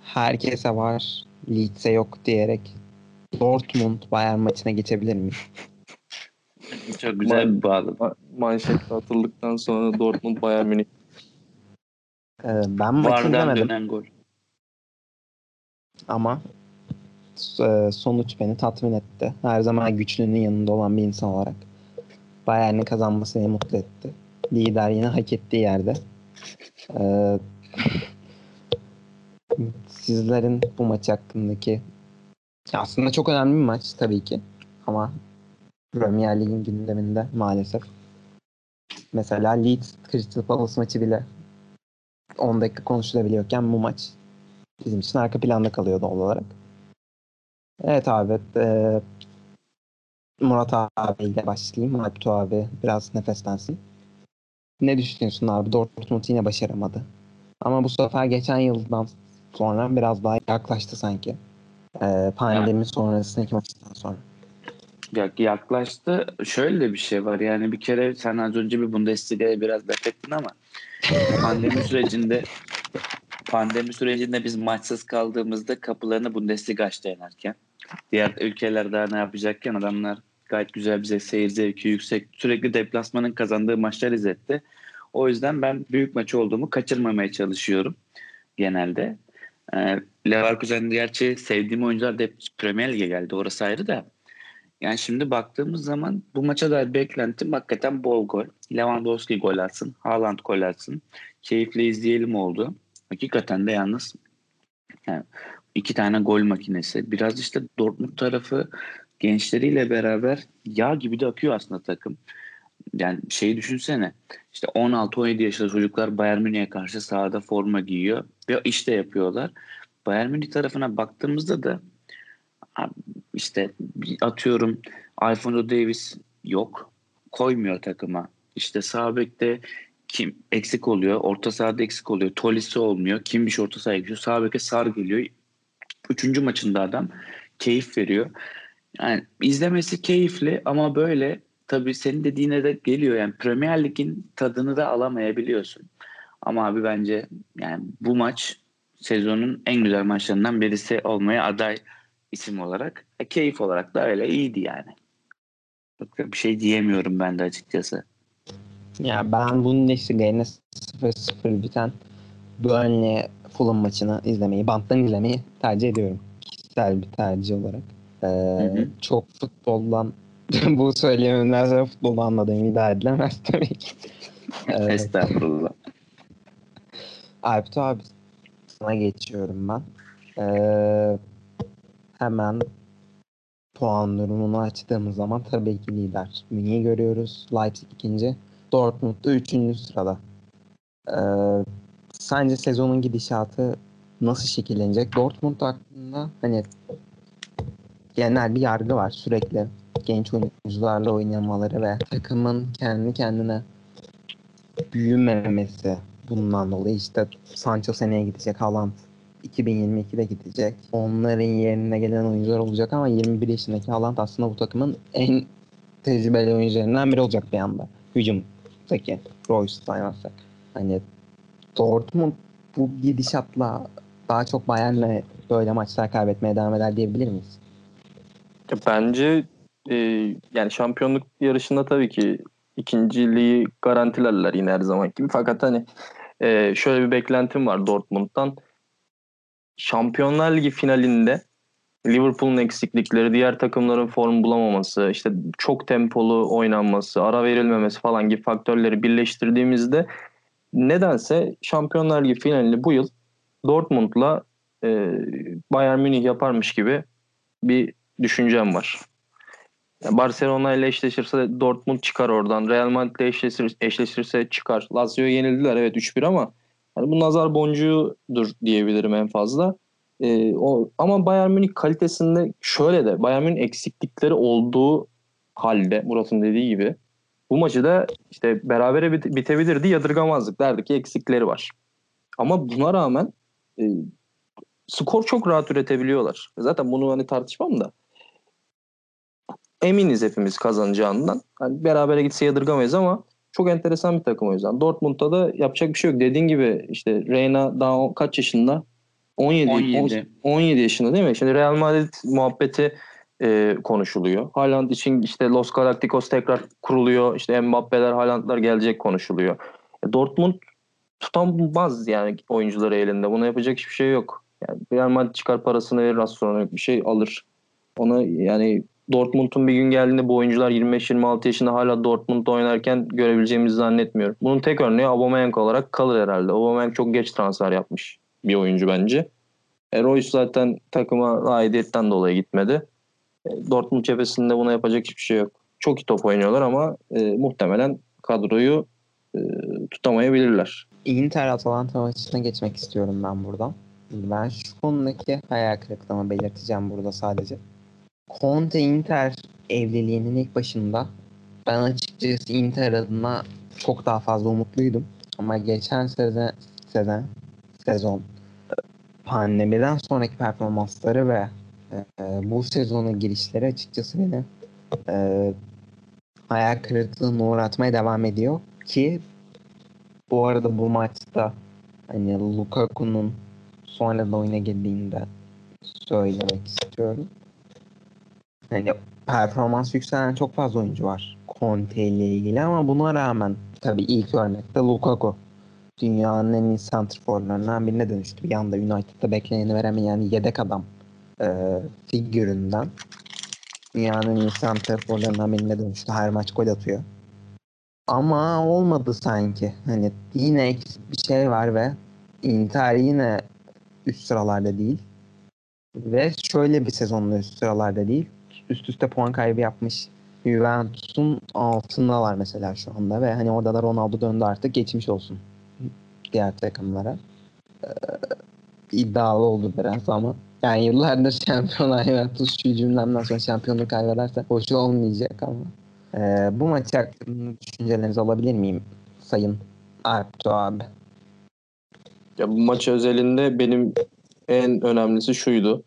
Herkese var, Leeds'e yok diyerek Dortmund Bayern maçına geçebilir miyim? [laughs] Çok güzel bir bağlı. Ma- manşet atıldıktan sonra Dortmund Bayern Münih. Ee, ben maçı izlemedim dönen gol. ama e, sonuç beni tatmin etti. Her zaman güçlünün yanında olan bir insan olarak. Bayern'in kazanması beni mutlu etti. Lider yine hak ettiği yerde. Ee, sizlerin bu maç hakkındaki aslında çok önemli bir maç tabii ki. Ama Premier Lig'in gündeminde maalesef. Mesela Leeds Crystal Palace maçı bile 10 dakika konuşulabiliyorken bu maç bizim için arka planda kalıyor doğal olarak. Evet abi. E, Murat abiyle başlayayım. Alptu abi biraz nefeslensin. Ne düşünüyorsun abi? Dortmund yine başaramadı. Ama bu sefer geçen yıldan sonra biraz daha yaklaştı sanki. Ee, pandemi sonrasındaki maçtan sonra. Ya, yaklaştı. Şöyle de bir şey var. Yani bir kere sen az önce bir Bundesliga'ya biraz laf ettin ama [laughs] pandemi sürecinde pandemi sürecinde biz maçsız kaldığımızda kapılarını Bundesliga açtı yenerken. Diğer ülkeler daha ne yapacakken adamlar gayet güzel bize seyir zevki yüksek. Sürekli deplasmanın kazandığı maçlar izletti. O yüzden ben büyük maç olduğumu kaçırmamaya çalışıyorum genelde. Ee, Leverkusen gerçi sevdiğim oyuncular da hep Premier Lig'e geldi. Orası ayrı da. Yani şimdi baktığımız zaman bu maça dair beklentim hakikaten bol gol. Lewandowski gol atsın, Haaland gol atsın. Keyifle izleyelim oldu. Hakikaten de yalnız yani iki tane gol makinesi. Biraz işte Dortmund tarafı gençleriyle beraber yağ gibi de akıyor aslında takım. Yani şeyi düşünsene. İşte 16-17 yaşında çocuklar Bayern Münih'e karşı sahada forma giyiyor ve işte yapıyorlar. Bayern Münih tarafına baktığımızda da işte atıyorum Alfonso Davis yok. Koymuyor takıma. İşte sağ bekte kim eksik oluyor. Orta sahada eksik oluyor. Tolisi olmuyor. Kim bir şey orta sahaya geçiyor. Sağ beke Sar geliyor. Üçüncü maçında adam keyif veriyor. Yani izlemesi keyifli ama böyle tabii senin dediğine de geliyor. Yani Premier Lig'in tadını da alamayabiliyorsun. Ama abi bence yani bu maç sezonun en güzel maçlarından birisi olmaya aday isim olarak. E, keyif olarak da öyle iyiydi yani. Bir şey diyemiyorum ben de açıkçası. Ya ben bunun Bundesliga'ya 0-0 biten Burnley Fulham maçını izlemeyi, banttan izlemeyi tercih ediyorum. Kişisel bir tercih olarak. Ee, hı hı. Çok futboldan [laughs] bu söyleyememden sonra futbolu anladığım iddia edilemez tabii ki. Ee, [laughs] Estağfurullah. Alptu abi sana geçiyorum ben. Ee, hemen puan durumunu açtığımız zaman tabii ki lider. Münih'i görüyoruz. Leipzig ikinci. Dortmund'da üçüncü sırada. Ee, sence sezonun gidişatı nasıl şekillenecek? Dortmund hakkında hani genel bir yargı var sürekli genç oyuncularla oynamaları ve takımın kendi kendine büyümemesi bundan dolayı işte Sancho seneye gidecek Haaland 2022'de gidecek. Onların yerine gelen oyuncular olacak ama 21 yaşındaki Haaland aslında bu takımın en tecrübeli oyuncularından biri olacak bir anda. Hücumdaki Royce saymazsak. Hani Dortmund bu gidişatla daha çok Bayern'le böyle maçlar kaybetmeye devam eder diyebilir miyiz? Bence e, yani şampiyonluk yarışında tabii ki ikinciliği garantilerler yine her zaman gibi. Fakat hani e, şöyle bir beklentim var Dortmund'dan. Şampiyonlar Ligi finalinde Liverpool'un eksiklikleri, diğer takımların form bulamaması, işte çok tempolu oynanması, ara verilmemesi falan gibi faktörleri birleştirdiğimizde nedense Şampiyonlar Ligi finalini bu yıl Dortmund'la e, Bayern Münih yaparmış gibi bir düşüncem var. Barcelona ile eşleşirse Dortmund çıkar oradan. Real Madrid ile eşleşir, eşleşirse çıkar. Lazio'ya yenildiler evet 3-1 ama yani bu nazar boncuğudur diyebilirim en fazla. Ee, o, ama Bayern Münih kalitesinde şöyle de Bayern Münih eksiklikleri olduğu halde Murat'ın dediği gibi bu maçı da işte berabere bit- bitebilirdi yadırgamazdık derdi ki eksikleri var. Ama buna rağmen e, skor çok rahat üretebiliyorlar. Zaten bunu hani tartışmam da eminiz hepimiz kazanacağından. Yani berabere gitse yadırgamayız ama çok enteresan bir takım o yüzden. Dortmund'da da yapacak bir şey yok. Dediğin gibi işte Reyna daha kaç yaşında? 17, 17. 17 yaşında değil mi? Şimdi Real Madrid muhabbeti e, konuşuluyor. Haaland için işte Los Galacticos tekrar kuruluyor. İşte Mbappe'ler, Haaland'lar gelecek konuşuluyor. E, Dortmund tutamaz yani oyuncuları elinde. Buna yapacak hiçbir şey yok. Yani Real Madrid çıkar parasını verir sonra bir şey alır. Ona yani Dortmund'un bir gün geldiğinde bu oyuncular 25-26 yaşında hala Dortmund'da oynarken görebileceğimizi zannetmiyorum. Bunun tek örneği Aubameyang olarak kalır herhalde. Aubameyang çok geç transfer yapmış bir oyuncu bence. E, Royce zaten takıma aidiyetten dolayı gitmedi. E, Dortmund cephesinde buna yapacak hiçbir şey yok. Çok iyi top oynuyorlar ama e, muhtemelen kadroyu e, tutamayabilirler. Inter Atalanta maçına geçmek istiyorum ben buradan. Ben şu konudaki hayal kırıklığımı belirteceğim burada sadece. Conte Inter evliliğinin ilk başında ben açıkçası Inter adına çok daha fazla umutluydum. Ama geçen sezon, sezon, sezon pandemiden sonraki performansları ve e, bu sezonun girişleri açıkçası beni e, hayal kırıklığına uğratmaya devam ediyor ki bu arada bu maçta hani Lukaku'nun sonra da oyuna girdiğinde söylemek istiyorum. Hani performans yükselen çok fazla oyuncu var Conte ile ilgili ama buna rağmen tabii ilk örnekte Lukaku dünyanın en iyi santrforlarından birine dönüştü. Bir anda United'da bekleneni veremeyen yedek adam e, figüründen dünyanın en iyi santrforlarından birine dönüştü. Her maç gol atıyor. Ama olmadı sanki. Hani yine bir şey var ve Inter yine üst sıralarda değil. Ve şöyle bir sezonda üst sıralarda değil. Üst üste puan kaybı yapmış Juventus'un altındalar mesela şu anda ve hani orada da Ronaldo döndü artık geçmiş olsun diğer takımlara. Ee, iddialı oldu biraz ama yani yıllardır şampiyonlar Juventus şu cümlemden sonra şampiyonluğu kaybederse hoş olmayacak ama. Ee, bu maç hakkında düşüncelerinizi alabilir miyim Sayın Arto abi? Ya bu maç özelinde benim en önemlisi şuydu.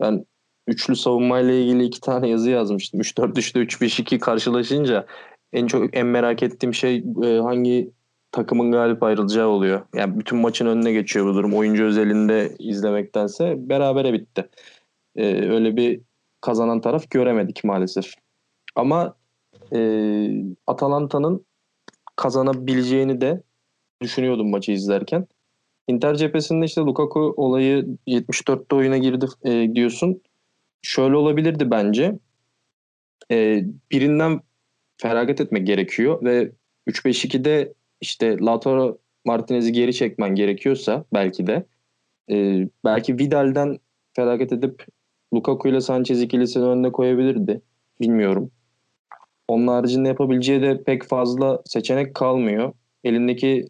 Ben üçlü savunmayla ilgili iki tane yazı yazmıştım. 3-4-3'te 3-5-2 karşılaşınca en çok en merak ettiğim şey e, hangi takımın galip ayrılacağı oluyor. Yani bütün maçın önüne geçiyor bu durum. Oyuncu özelinde izlemektense berabere bitti. E, öyle bir kazanan taraf göremedik maalesef. Ama e, Atalanta'nın kazanabileceğini de düşünüyordum maçı izlerken. Inter cephesinde işte Lukaku olayı 74'te oyuna girdi e, diyorsun. Şöyle olabilirdi bence. E, birinden feragat etmek gerekiyor ve 3-5-2'de işte Lautaro Martinez'i geri çekmen gerekiyorsa belki de e, belki Vidal'den feragat edip Lukaku ile Sanchez ikilisini önüne koyabilirdi. Bilmiyorum. Onun haricinde yapabileceği de pek fazla seçenek kalmıyor. Elindeki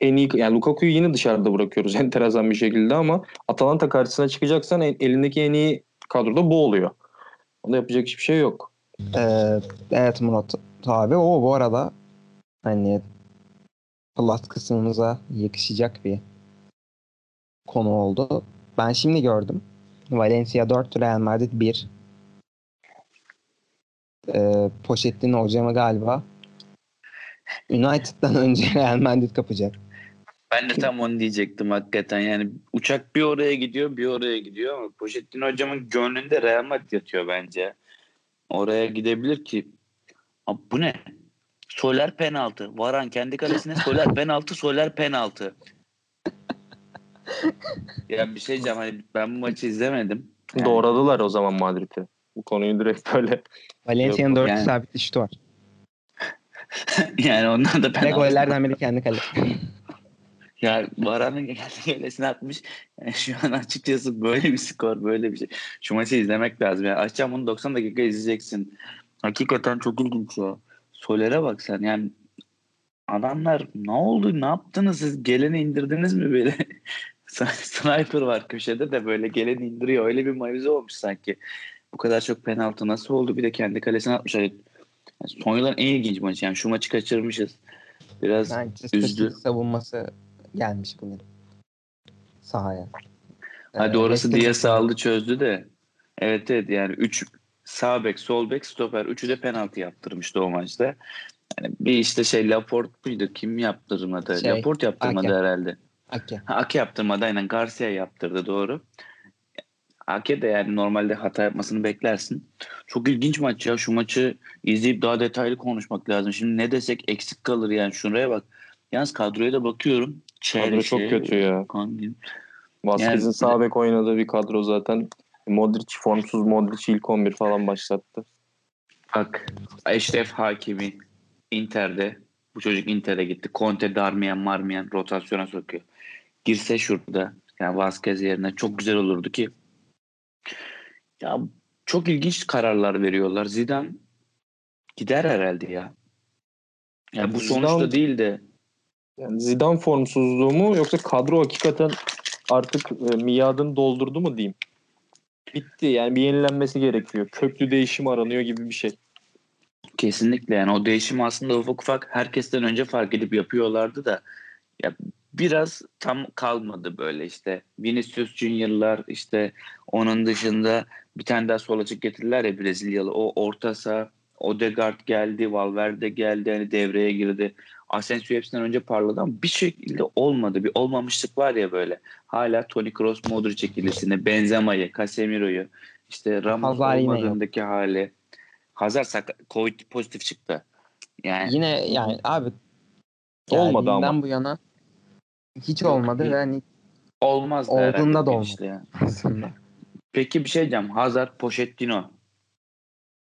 en iyi yani Lukaku'yu yine dışarıda bırakıyoruz [laughs] enteresan bir şekilde ama Atalanta karşısına çıkacaksan elindeki en iyi kadroda bu oluyor. Onda yapacak hiçbir şey yok. Ee, evet Murat abi o bu arada hani plus kısmımıza yakışacak bir konu oldu. Ben şimdi gördüm. Valencia 4, Real Madrid 1. Ee, Pochettino hocamı galiba United'dan [laughs] önce Real Madrid kapacak. Ben de tam onu diyecektim hakikaten. Yani uçak bir oraya gidiyor bir oraya gidiyor ama Pochettino hocamın gönlünde Real Madrid yatıyor bence. Oraya gidebilir ki. Abi bu ne? Soler penaltı. Varan kendi kalesine soler [laughs] penaltı, soler penaltı. yani bir şey diyeceğim hani ben bu maçı izlemedim. Yani... Doğradılar o zaman Madrid'i. Bu konuyu direkt böyle. Valencia'nın 4 yani... sabit şutu var. [laughs] yani onlar da penaltı. Ve gollerden biri kendi kalesi. [laughs] Ya kendi [laughs] kalesine atmış. Yani şu an açıkçası böyle bir skor, böyle bir şey. Şu maçı izlemek lazım. Yani açacağım bunu 90 dakika izleyeceksin. Hakikaten çok ilginç ya. Soler'e bak sen yani adamlar ne oldu ne yaptınız siz geleni indirdiniz mi böyle [laughs] sniper var köşede de böyle geleni indiriyor öyle bir mavze olmuş sanki bu kadar çok penaltı nasıl oldu bir de kendi kalesine atmış yani son yılların en ilginç maçı yani şu maçı kaçırmışız biraz Manchester üzdü savunması gelmiş bugün sahaya hadi ee, orası diye sağladı çözdü de evet evet yani 3 sağ bek, sol bek, stoper. Üçü de penaltı yaptırmıştı o maçta. Yani bir işte şey Laporte muydu? Kim yaptırmadı? Şey, Laporte yaptırmadı Ake. herhalde. Ake. Ha, Ake yaptırmadı aynen. Garcia yaptırdı doğru. Ake de yani normalde hata yapmasını beklersin. Çok ilginç maç ya. Şu maçı izleyip daha detaylı konuşmak lazım. Şimdi ne desek eksik kalır yani. Şuraya bak. Yalnız kadroya da bakıyorum. Kadro çok kötü ya. Vasquez'in yani, sağ bek oynadığı bir kadro zaten Modric formsuz Modric ilk 11 falan başlattı. Bak Eşref Hakimi Inter'de bu çocuk Inter'e gitti. Conte Darmian Marmian rotasyona sokuyor. Girse şurada. Yani Vazquez yerine çok güzel olurdu ki ya çok ilginç kararlar veriyorlar. Zidane gider herhalde ya. Yani bu Zidane- sonuçta değil de Yani Zidane formsuzluğu mu yoksa kadro hakikaten artık e, miadını doldurdu mu diyeyim. Bitti yani bir yenilenmesi gerekiyor. Köklü değişim aranıyor gibi bir şey. Kesinlikle yani o değişim aslında ufak ufak herkesten önce fark edip yapıyorlardı da ya biraz tam kalmadı böyle işte Vinicius Junior'lar işte onun dışında bir tane daha sol açık getirdiler ya Brezilyalı o orta saha Odegaard geldi Valverde geldi hani devreye girdi Asensio hepsinden önce parladı ama bir şekilde olmadı bir olmamışlık var ya böyle hala Toni Kroos Modric ikilisini Benzema'yı Casemiro'yu işte Ramos yok. olmadığındaki hali Hazard sakat, Covid pozitif çıktı. Yani Yine yani abi Olmadı ama. bu yana hiç Yok, olmadı bir- ve hani olmaz da Olduğunda da olmadı. işte ya. aslında. [laughs] Peki bir şey diyeceğim. Hazard Pochettino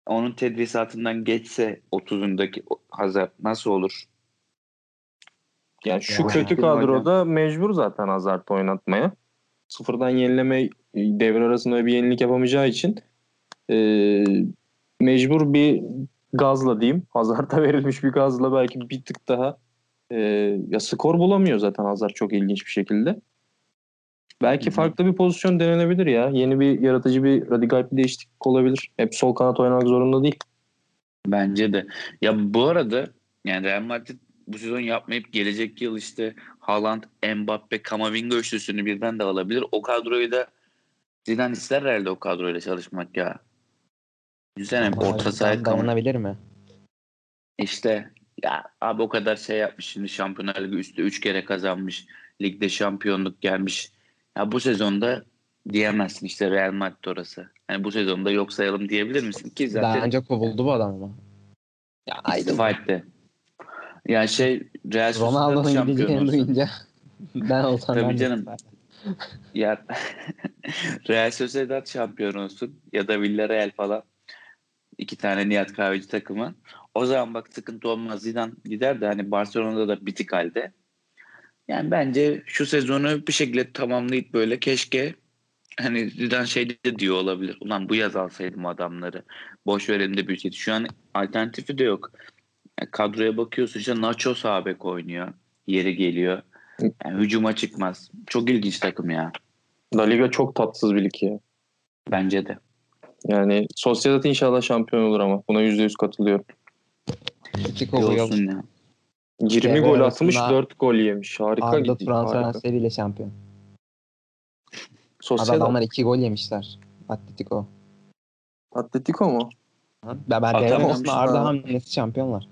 onun tedrisatından geçse 30'undaki o- Hazard nasıl olur? Yani şu Yani kötü kadroda mecbur zaten Hazard oynatmaya. Sıfırdan yenileme devre arasında bir yenilik yapamayacağı için e, mecbur bir gazla diyeyim. [laughs] Hazard'a verilmiş bir gazla belki bir tık daha e, ya skor bulamıyor zaten Hazard çok ilginç bir şekilde. Belki Hı hı. farklı bir pozisyon denenebilir ya. Yeni bir yaratıcı bir radikal bir değişiklik olabilir. Hep sol kanat oynamak zorunda değil. Bence de. Ya bu arada yani Real Madrid bu sezon yapmayıp gelecek yıl işte Haaland, Mbappe, Camavinga üçlüsünü birden de alabilir. O kadroyu da Zidane ister herhalde o kadroyla çalışmak ya. Düşünsene Ama orta sahaya dayanabilir mi? İşte ya abi o kadar şey yapmış şimdi Şampiyonlar Ligi üstü 3 kere kazanmış. Ligde şampiyonluk gelmiş. Ya bu sezonda diyemezsin işte Real Madrid orası. Yani bu sezonda yok sayalım diyebilir misin? Ki Daha zaten önce kovuldu bu adam ama. Ya istifa etti. Yani şey Real Ronaldo'nun gideceğini duyunca [laughs] ben olsam Tabii ben canım. Ya [laughs] Real Sociedad şampiyon olsun ya da Villarreal falan. iki tane Nihat Kahveci takımı. O zaman bak sıkıntı olmaz. Zidane gider de hani Barcelona'da da bitik halde. Yani bence şu sezonu bir şekilde tamamlayıp böyle keşke hani Zidane şey de diyor olabilir. Ulan bu yaz alsaydım adamları. Boş verelim de bütçeti. Şu an alternatifi de yok. Yani kadroya bakıyorsun işte Nacho sağ bek oynuyor. Yeri geliyor. Yani hücuma çıkmaz. Çok ilginç takım ya. La Liga çok tatsız bir lig ya. Bence de. Yani Sociedad inşallah şampiyon olur ama buna %100 katılıyorum. Atletico olsun ya. 20 Devre gol atmış 4 gol yemiş. Harika Arda gidiyor. Turan Harika. transferiyle şampiyon. Sociedad. adamlar iki gol yemişler. Atletico. Atletico mu? Ha? Ben, ben devre Arda hamlesi şampiyonlar.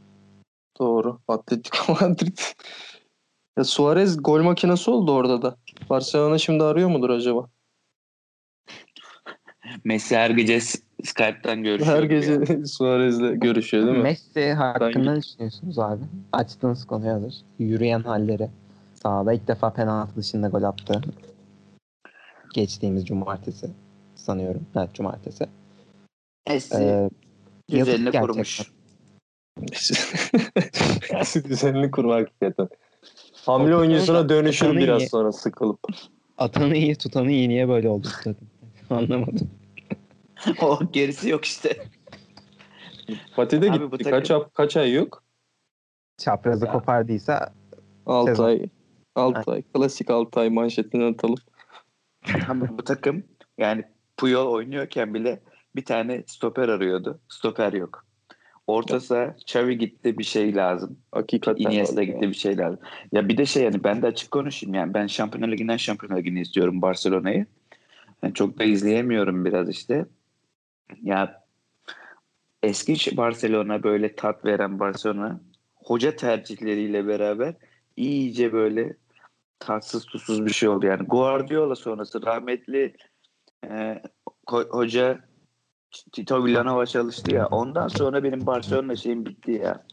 Doğru. Atletico [laughs] Madrid. ya Suarez gol makinesi oldu orada da. Barcelona şimdi arıyor mudur acaba? Messi her gece Skype'tan görüşüyor. Her gibi ya. gece [laughs] Suarez'le görüşüyor değil mi? Messi hakkında ne düşünüyorsunuz abi? Açtığınız konu hazır. Yürüyen halleri. Sahada ilk defa penaltı dışında gol attı. Geçtiğimiz cumartesi sanıyorum. Evet cumartesi. Messi Ee, düzenini yazık kurmuş. Düzenli kurma hakikaten. Hamle oyuncusuna dönüşür biraz iyi. sonra sıkılıp. Atanı iyi tutanı iyi niye böyle oldu dedim. [laughs] Anlamadım. [laughs] o gerisi yok işte. Fatih'de Abi bu gitti. takım- Kaç, kaç ay yok? Çaprazı Ya. kopardıysa 6 Sezon. ay. 6 ay. Klasik 6 ay manşetinden atalım. [laughs] Ama bu takım yani Puyol oynuyorken bile bir tane stoper arıyordu. Stoper yok. Orta saha Xavi gitti bir şey lazım. Hakikaten. Iniesta gitti ya. bir şey lazım. Ya bir de şey yani ben de açık konuşayım yani ben Şampiyonlar Ligi'nden Şampiyonlar Ligi'ni izliyorum Barcelona'yı. Yani çok da izleyemiyorum biraz işte. Ya eski Barcelona böyle tat veren Barcelona hoca tercihleriyle beraber iyice böyle tatsız tuzsuz bir şey oldu. Yani Guardiola sonrası rahmetli e, hoca Tito Villanova çalıştı ya. Ondan sonra benim Barcelona şeyim bitti ya.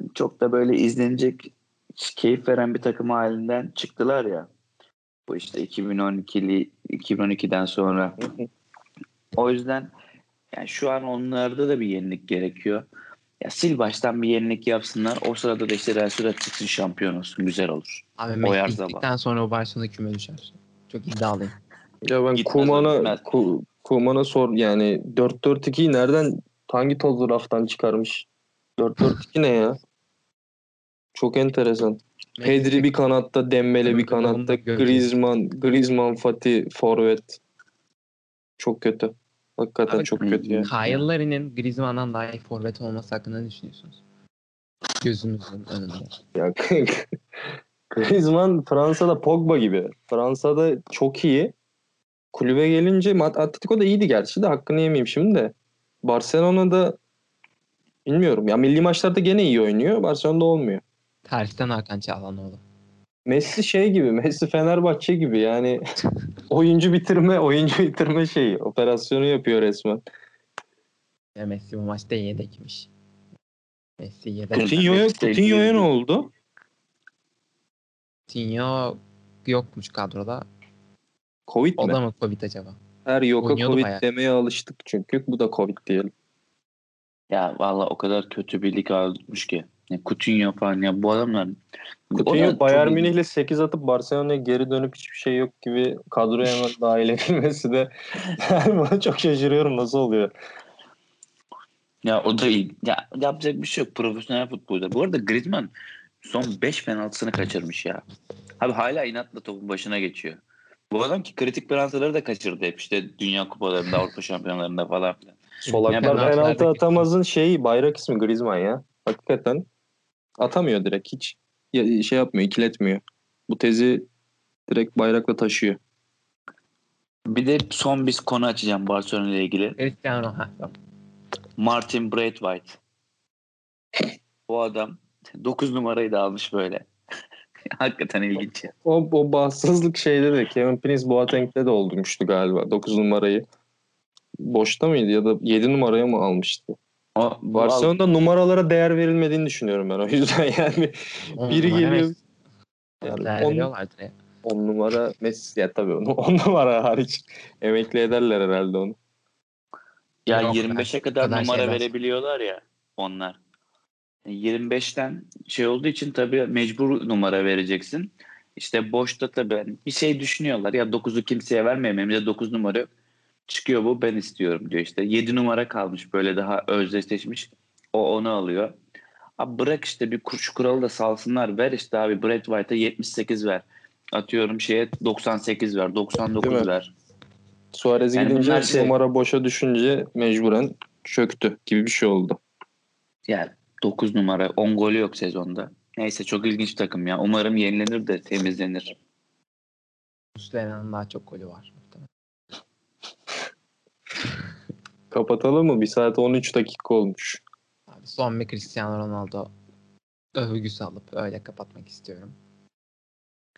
Yani çok da böyle izlenecek keyif veren bir takım halinden çıktılar ya. Bu işte 2012'li 2012'den sonra. O yüzden yani şu an onlarda da bir yenilik gerekiyor. Ya sil baştan bir yenilik yapsınlar. O sırada da işte Real Sociedad çıksın şampiyon olsun. Güzel olur. abi Messi gittikten sonra o Barcelona küme düşer. Çok iddialıyım. Ya ben Kuman'a Kuman'a sor yani 4-4-2'yi nereden hangi toz raftan çıkarmış? 4-4-2 ne ya? Çok enteresan. Pedri bir kanatta, Dembele bir kanatta. Griezmann, Griezmann, Fatih, forvet. Çok kötü. Hakikaten Abi, çok kötü ya. Kyle Larin'in Griezmann'dan daha iyi forvet olması hakkında ne düşünüyorsunuz? Gözünüzün önünde. Ya [laughs] Griezmann Fransa'da Pogba gibi. Fransa'da çok iyi. Kulübe gelince Atletico da iyiydi gerçi de hakkını yemeyeyim şimdi de. Barcelona'da bilmiyorum. Ya milli maçlarda gene iyi oynuyor. Barcelona'da olmuyor. Tersten Hakan Çağlanoğlu. Messi şey gibi. Messi Fenerbahçe gibi yani [laughs] oyuncu bitirme, oyuncu bitirme şeyi. Operasyonu yapıyor resmen. Ya Messi bu maçta yedekmiş. Messi yedek. Coutinho'ya Coutinho'ya ne oldu? Coutinho yokmuş kadroda. Covid O mi? da mı Covid acaba? Her yoka Oynuyordu Covid bayağı. demeye alıştık çünkü. Bu da Covid diyelim. Ya valla o kadar kötü bir lig almış ki. Ya Coutinho falan ya bu adamlar. O da Coutinho Bayern. Münih'le 8 atıp Barcelona'ya geri dönüp hiçbir şey yok gibi kadroya hemen [laughs] dahil edilmesi de yani buna çok şaşırıyorum nasıl oluyor. Ya o da iyi. Ya yapacak bir şey yok profesyonel futbolda. Bu arada Griezmann son 5 penaltısını kaçırmış ya. Abi hala inatla topun başına geçiyor. Bu adam ki kritik penaltıları da kaçırdı hep işte Dünya Kupalarında, Avrupa Şampiyonlarında falan filan. Solaklar penaltılar penaltı atamazın şeyi bayrak ismi Griezmann ya. Hakikaten atamıyor direkt hiç şey yapmıyor ikiletmiyor. Bu tezi direkt bayrakla taşıyor. Bir de son bir konu açacağım Barcelona ile ilgili. Cristiano. Martin Braithwaite. Bu adam 9 numarayı da almış böyle. [laughs] Hakikaten ilginç ya. O, o bahtsızlık şeyde de Kevin Prince Boateng'de de olmuştu galiba 9 numarayı. Boşta mıydı ya da 7 numaraya mı almıştı? O, Barcelona'da numaralara değer verilmediğini düşünüyorum ben o yüzden [laughs] yani On Biri geliyor. Yani on-. 10 numara Messi ya tabii onu [laughs] 10 numara hariç emekli ederler herhalde onu. Ya Yok, 25'e o kadar kadar numara şeyler. verebiliyorlar ya onlar. 25'ten şey olduğu için tabii mecbur numara vereceksin. İşte boşta tabii hani bir şey düşünüyorlar. Ya 9'u kimseye vermeyeyim. Hem de 9 numara. Çıkıyor bu ben istiyorum diyor işte. 7 numara kalmış böyle daha özdeşleşmiş. O onu alıyor. Abi bırak işte bir kuruş kuralı da salsınlar. Ver işte abi Brad White'a 78 ver. Atıyorum şeye 98 ver. 99 Değil mi? ver. Suarez Yani gidince şey- numara boşa düşünce mecburen çöktü gibi bir şey oldu. Yani 9 numara 10 golü yok sezonda. Neyse çok ilginç takım ya. Umarım yenilenir de temizlenir. Muslera'nın daha çok golü var. [laughs] Kapatalım mı? 1 saat 13 dakika olmuş. Abi son bir Cristiano Ronaldo övgüsü alıp öyle kapatmak istiyorum.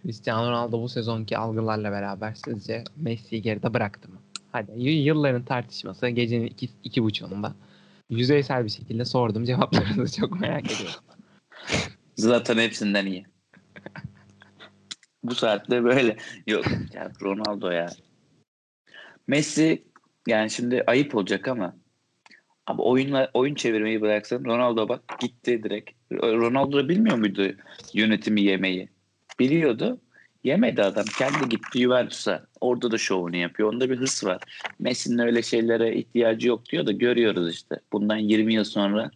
Cristiano Ronaldo bu sezonki algılarla beraber sizce Messi'yi geride bıraktı mı? Hadi yılların tartışması gecenin iki, iki buçuğunda yüzeysel bir şekilde sordum [laughs] cevaplarınızı çok merak ediyorum. Zlatan hepsinden iyi. Bu saatte böyle. Yok ya Ronaldo ya. Messi yani şimdi ayıp olacak ama abi oyunla oyun çevirmeyi bıraksan Ronaldo bak gitti direkt. Ronaldo bilmiyor muydu yönetimi yemeyi? Biliyordu. Yemedi adam. Kendi gitti Juventus'a. Orada da şovunu yapıyor. Onda bir hırs var. Messi'nin öyle şeylere ihtiyacı yok diyor da görüyoruz işte. Bundan 20 yıl sonra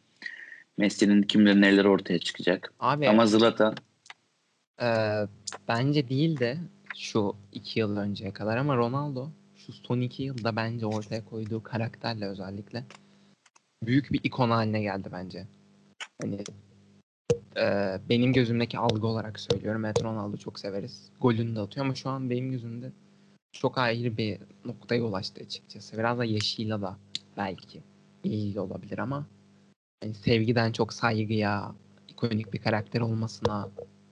Messi'nin kim bilir neler ortaya çıkacak. Abi Ama Zlatan Ee, bence değil de şu iki yıl önceye kadar ama Ronaldo şu son iki yılda bence ortaya koyduğu karakterle özellikle büyük bir ikon haline geldi bence. Hani e, benim gözümdeki algı olarak söylüyorum. Evet Ronaldo çok severiz. Golünü de atıyor ama şu an benim gözümde çok ayrı bir noktaya ulaştı açıkçası. Biraz da yaşıyla da belki ilgili olabilir ama hani sevgiden çok saygıya, ikonik bir karakter olmasına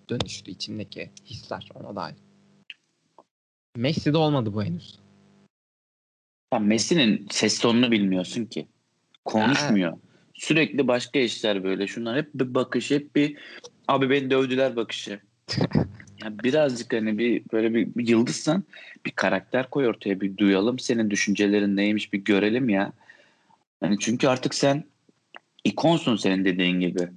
dönüştü içindeki hisler ona dair. Messi'de olmadı bu henüz. Ya Messi'nin ses tonunu bilmiyorsun ki. Konuşmuyor. Sürekli başka işler böyle. Şunlar hep bir bakış, hep bir abi beni dövdüler bakışı. [laughs] ya birazcık hani bir böyle bir, bir yıldızsan bir karakter koy ortaya bir duyalım senin düşüncelerin neymiş bir görelim ya. Yani çünkü artık sen ikonsun senin dediğin gibi.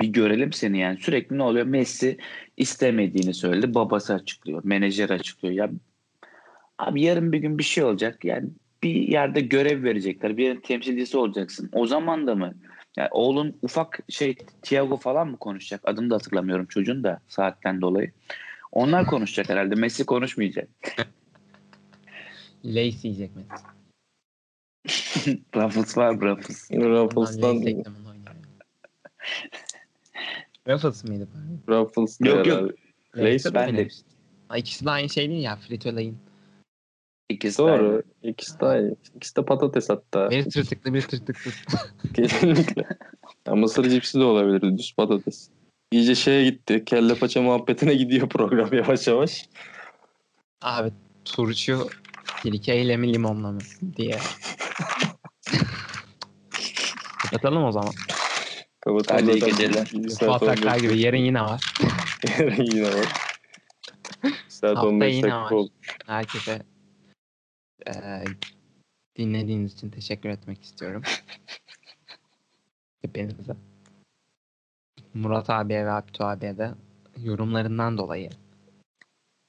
Bir görelim seni yani. Sürekli ne oluyor? Messi istemediğini söyledi. Babası açıklıyor. Menajer açıklıyor. Ya abi yarın bir gün bir şey olacak. Yani bir yerde görev verecekler. Bir yerin temsilcisi olacaksın. O zaman da mı? Yani oğlun ufak şey Thiago falan mı konuşacak? Adını da hatırlamıyorum çocuğun da saatten dolayı. Onlar konuşacak herhalde. Messi konuşmayacak. [laughs] Lace yiyecek Messi. [laughs] Ruffles var Ruffles. Ruffles'tan. Ruffles mıydı? Ruffles Yok, yok. Lace ben de- İkisi de aynı şey değil ya. Frito Lay'in. İkisi de aynı. Doğru. İkisi de aynı. İkisi de patates hatta. Bir tırtıklı bir tırtıklı. [laughs] Kesinlikle. Ya mısır cipsi de olabilir. Düz patates. İyice şeye gitti. Kelle paça muhabbetine gidiyor program [laughs] yavaş yavaş. Abi turşu sirkeyle mi limonla mı diye. Kapatalım o zaman. Kapatalım Hadi iyi geceler. Bir saat Fuat 15 Akar gibi yarın yine var. [laughs] Yarın yine var. Saat Hafta 15 yine dakika oldu. Herkese eee, dinlediğiniz için teşekkür etmek istiyorum. [laughs] Hepinize. Murat abiye ve Abdü abiye de yorumlarından dolayı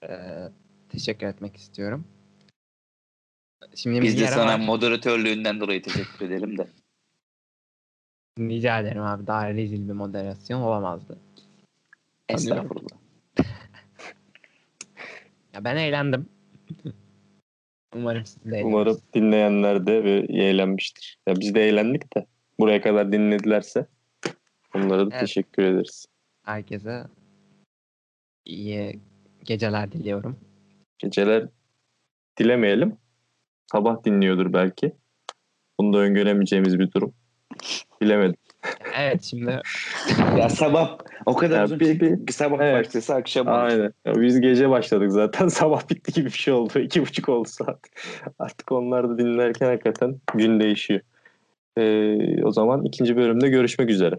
eee, teşekkür etmek istiyorum. Şimdi Biz de sana var. moderatörlüğünden dolayı teşekkür edelim de. [laughs] Rica ederim abi. Daha rezil bir moderasyon olamazdı. Estağfurullah. [laughs] Ya ben eğlendim. Umarım siz de. Umarım dinleyenler de ve eğlenmiştir. Ya biz de eğlendik de buraya kadar dinledilerse onlara da Evet. teşekkür ederiz. Herkese iyi geceler diliyorum. Geceler dilemeyelim. Sabah dinliyordur belki. Bunu da öngöremeyeceğimiz bir durum. Bilemedim. [laughs] Evet şimdi [laughs] Ya sabah o kadar Ya uzun bir- bir- ki sabah Evet. başlasa akşam olur. Aynen. Ya biz gece başladık zaten. [laughs] Sabah bitti gibi bir şey oldu. İki buçuk oldu saat. Artık onlar da dinlerken hakikaten gün değişiyor. Ee, o zaman ikinci bölümde görüşmek üzere.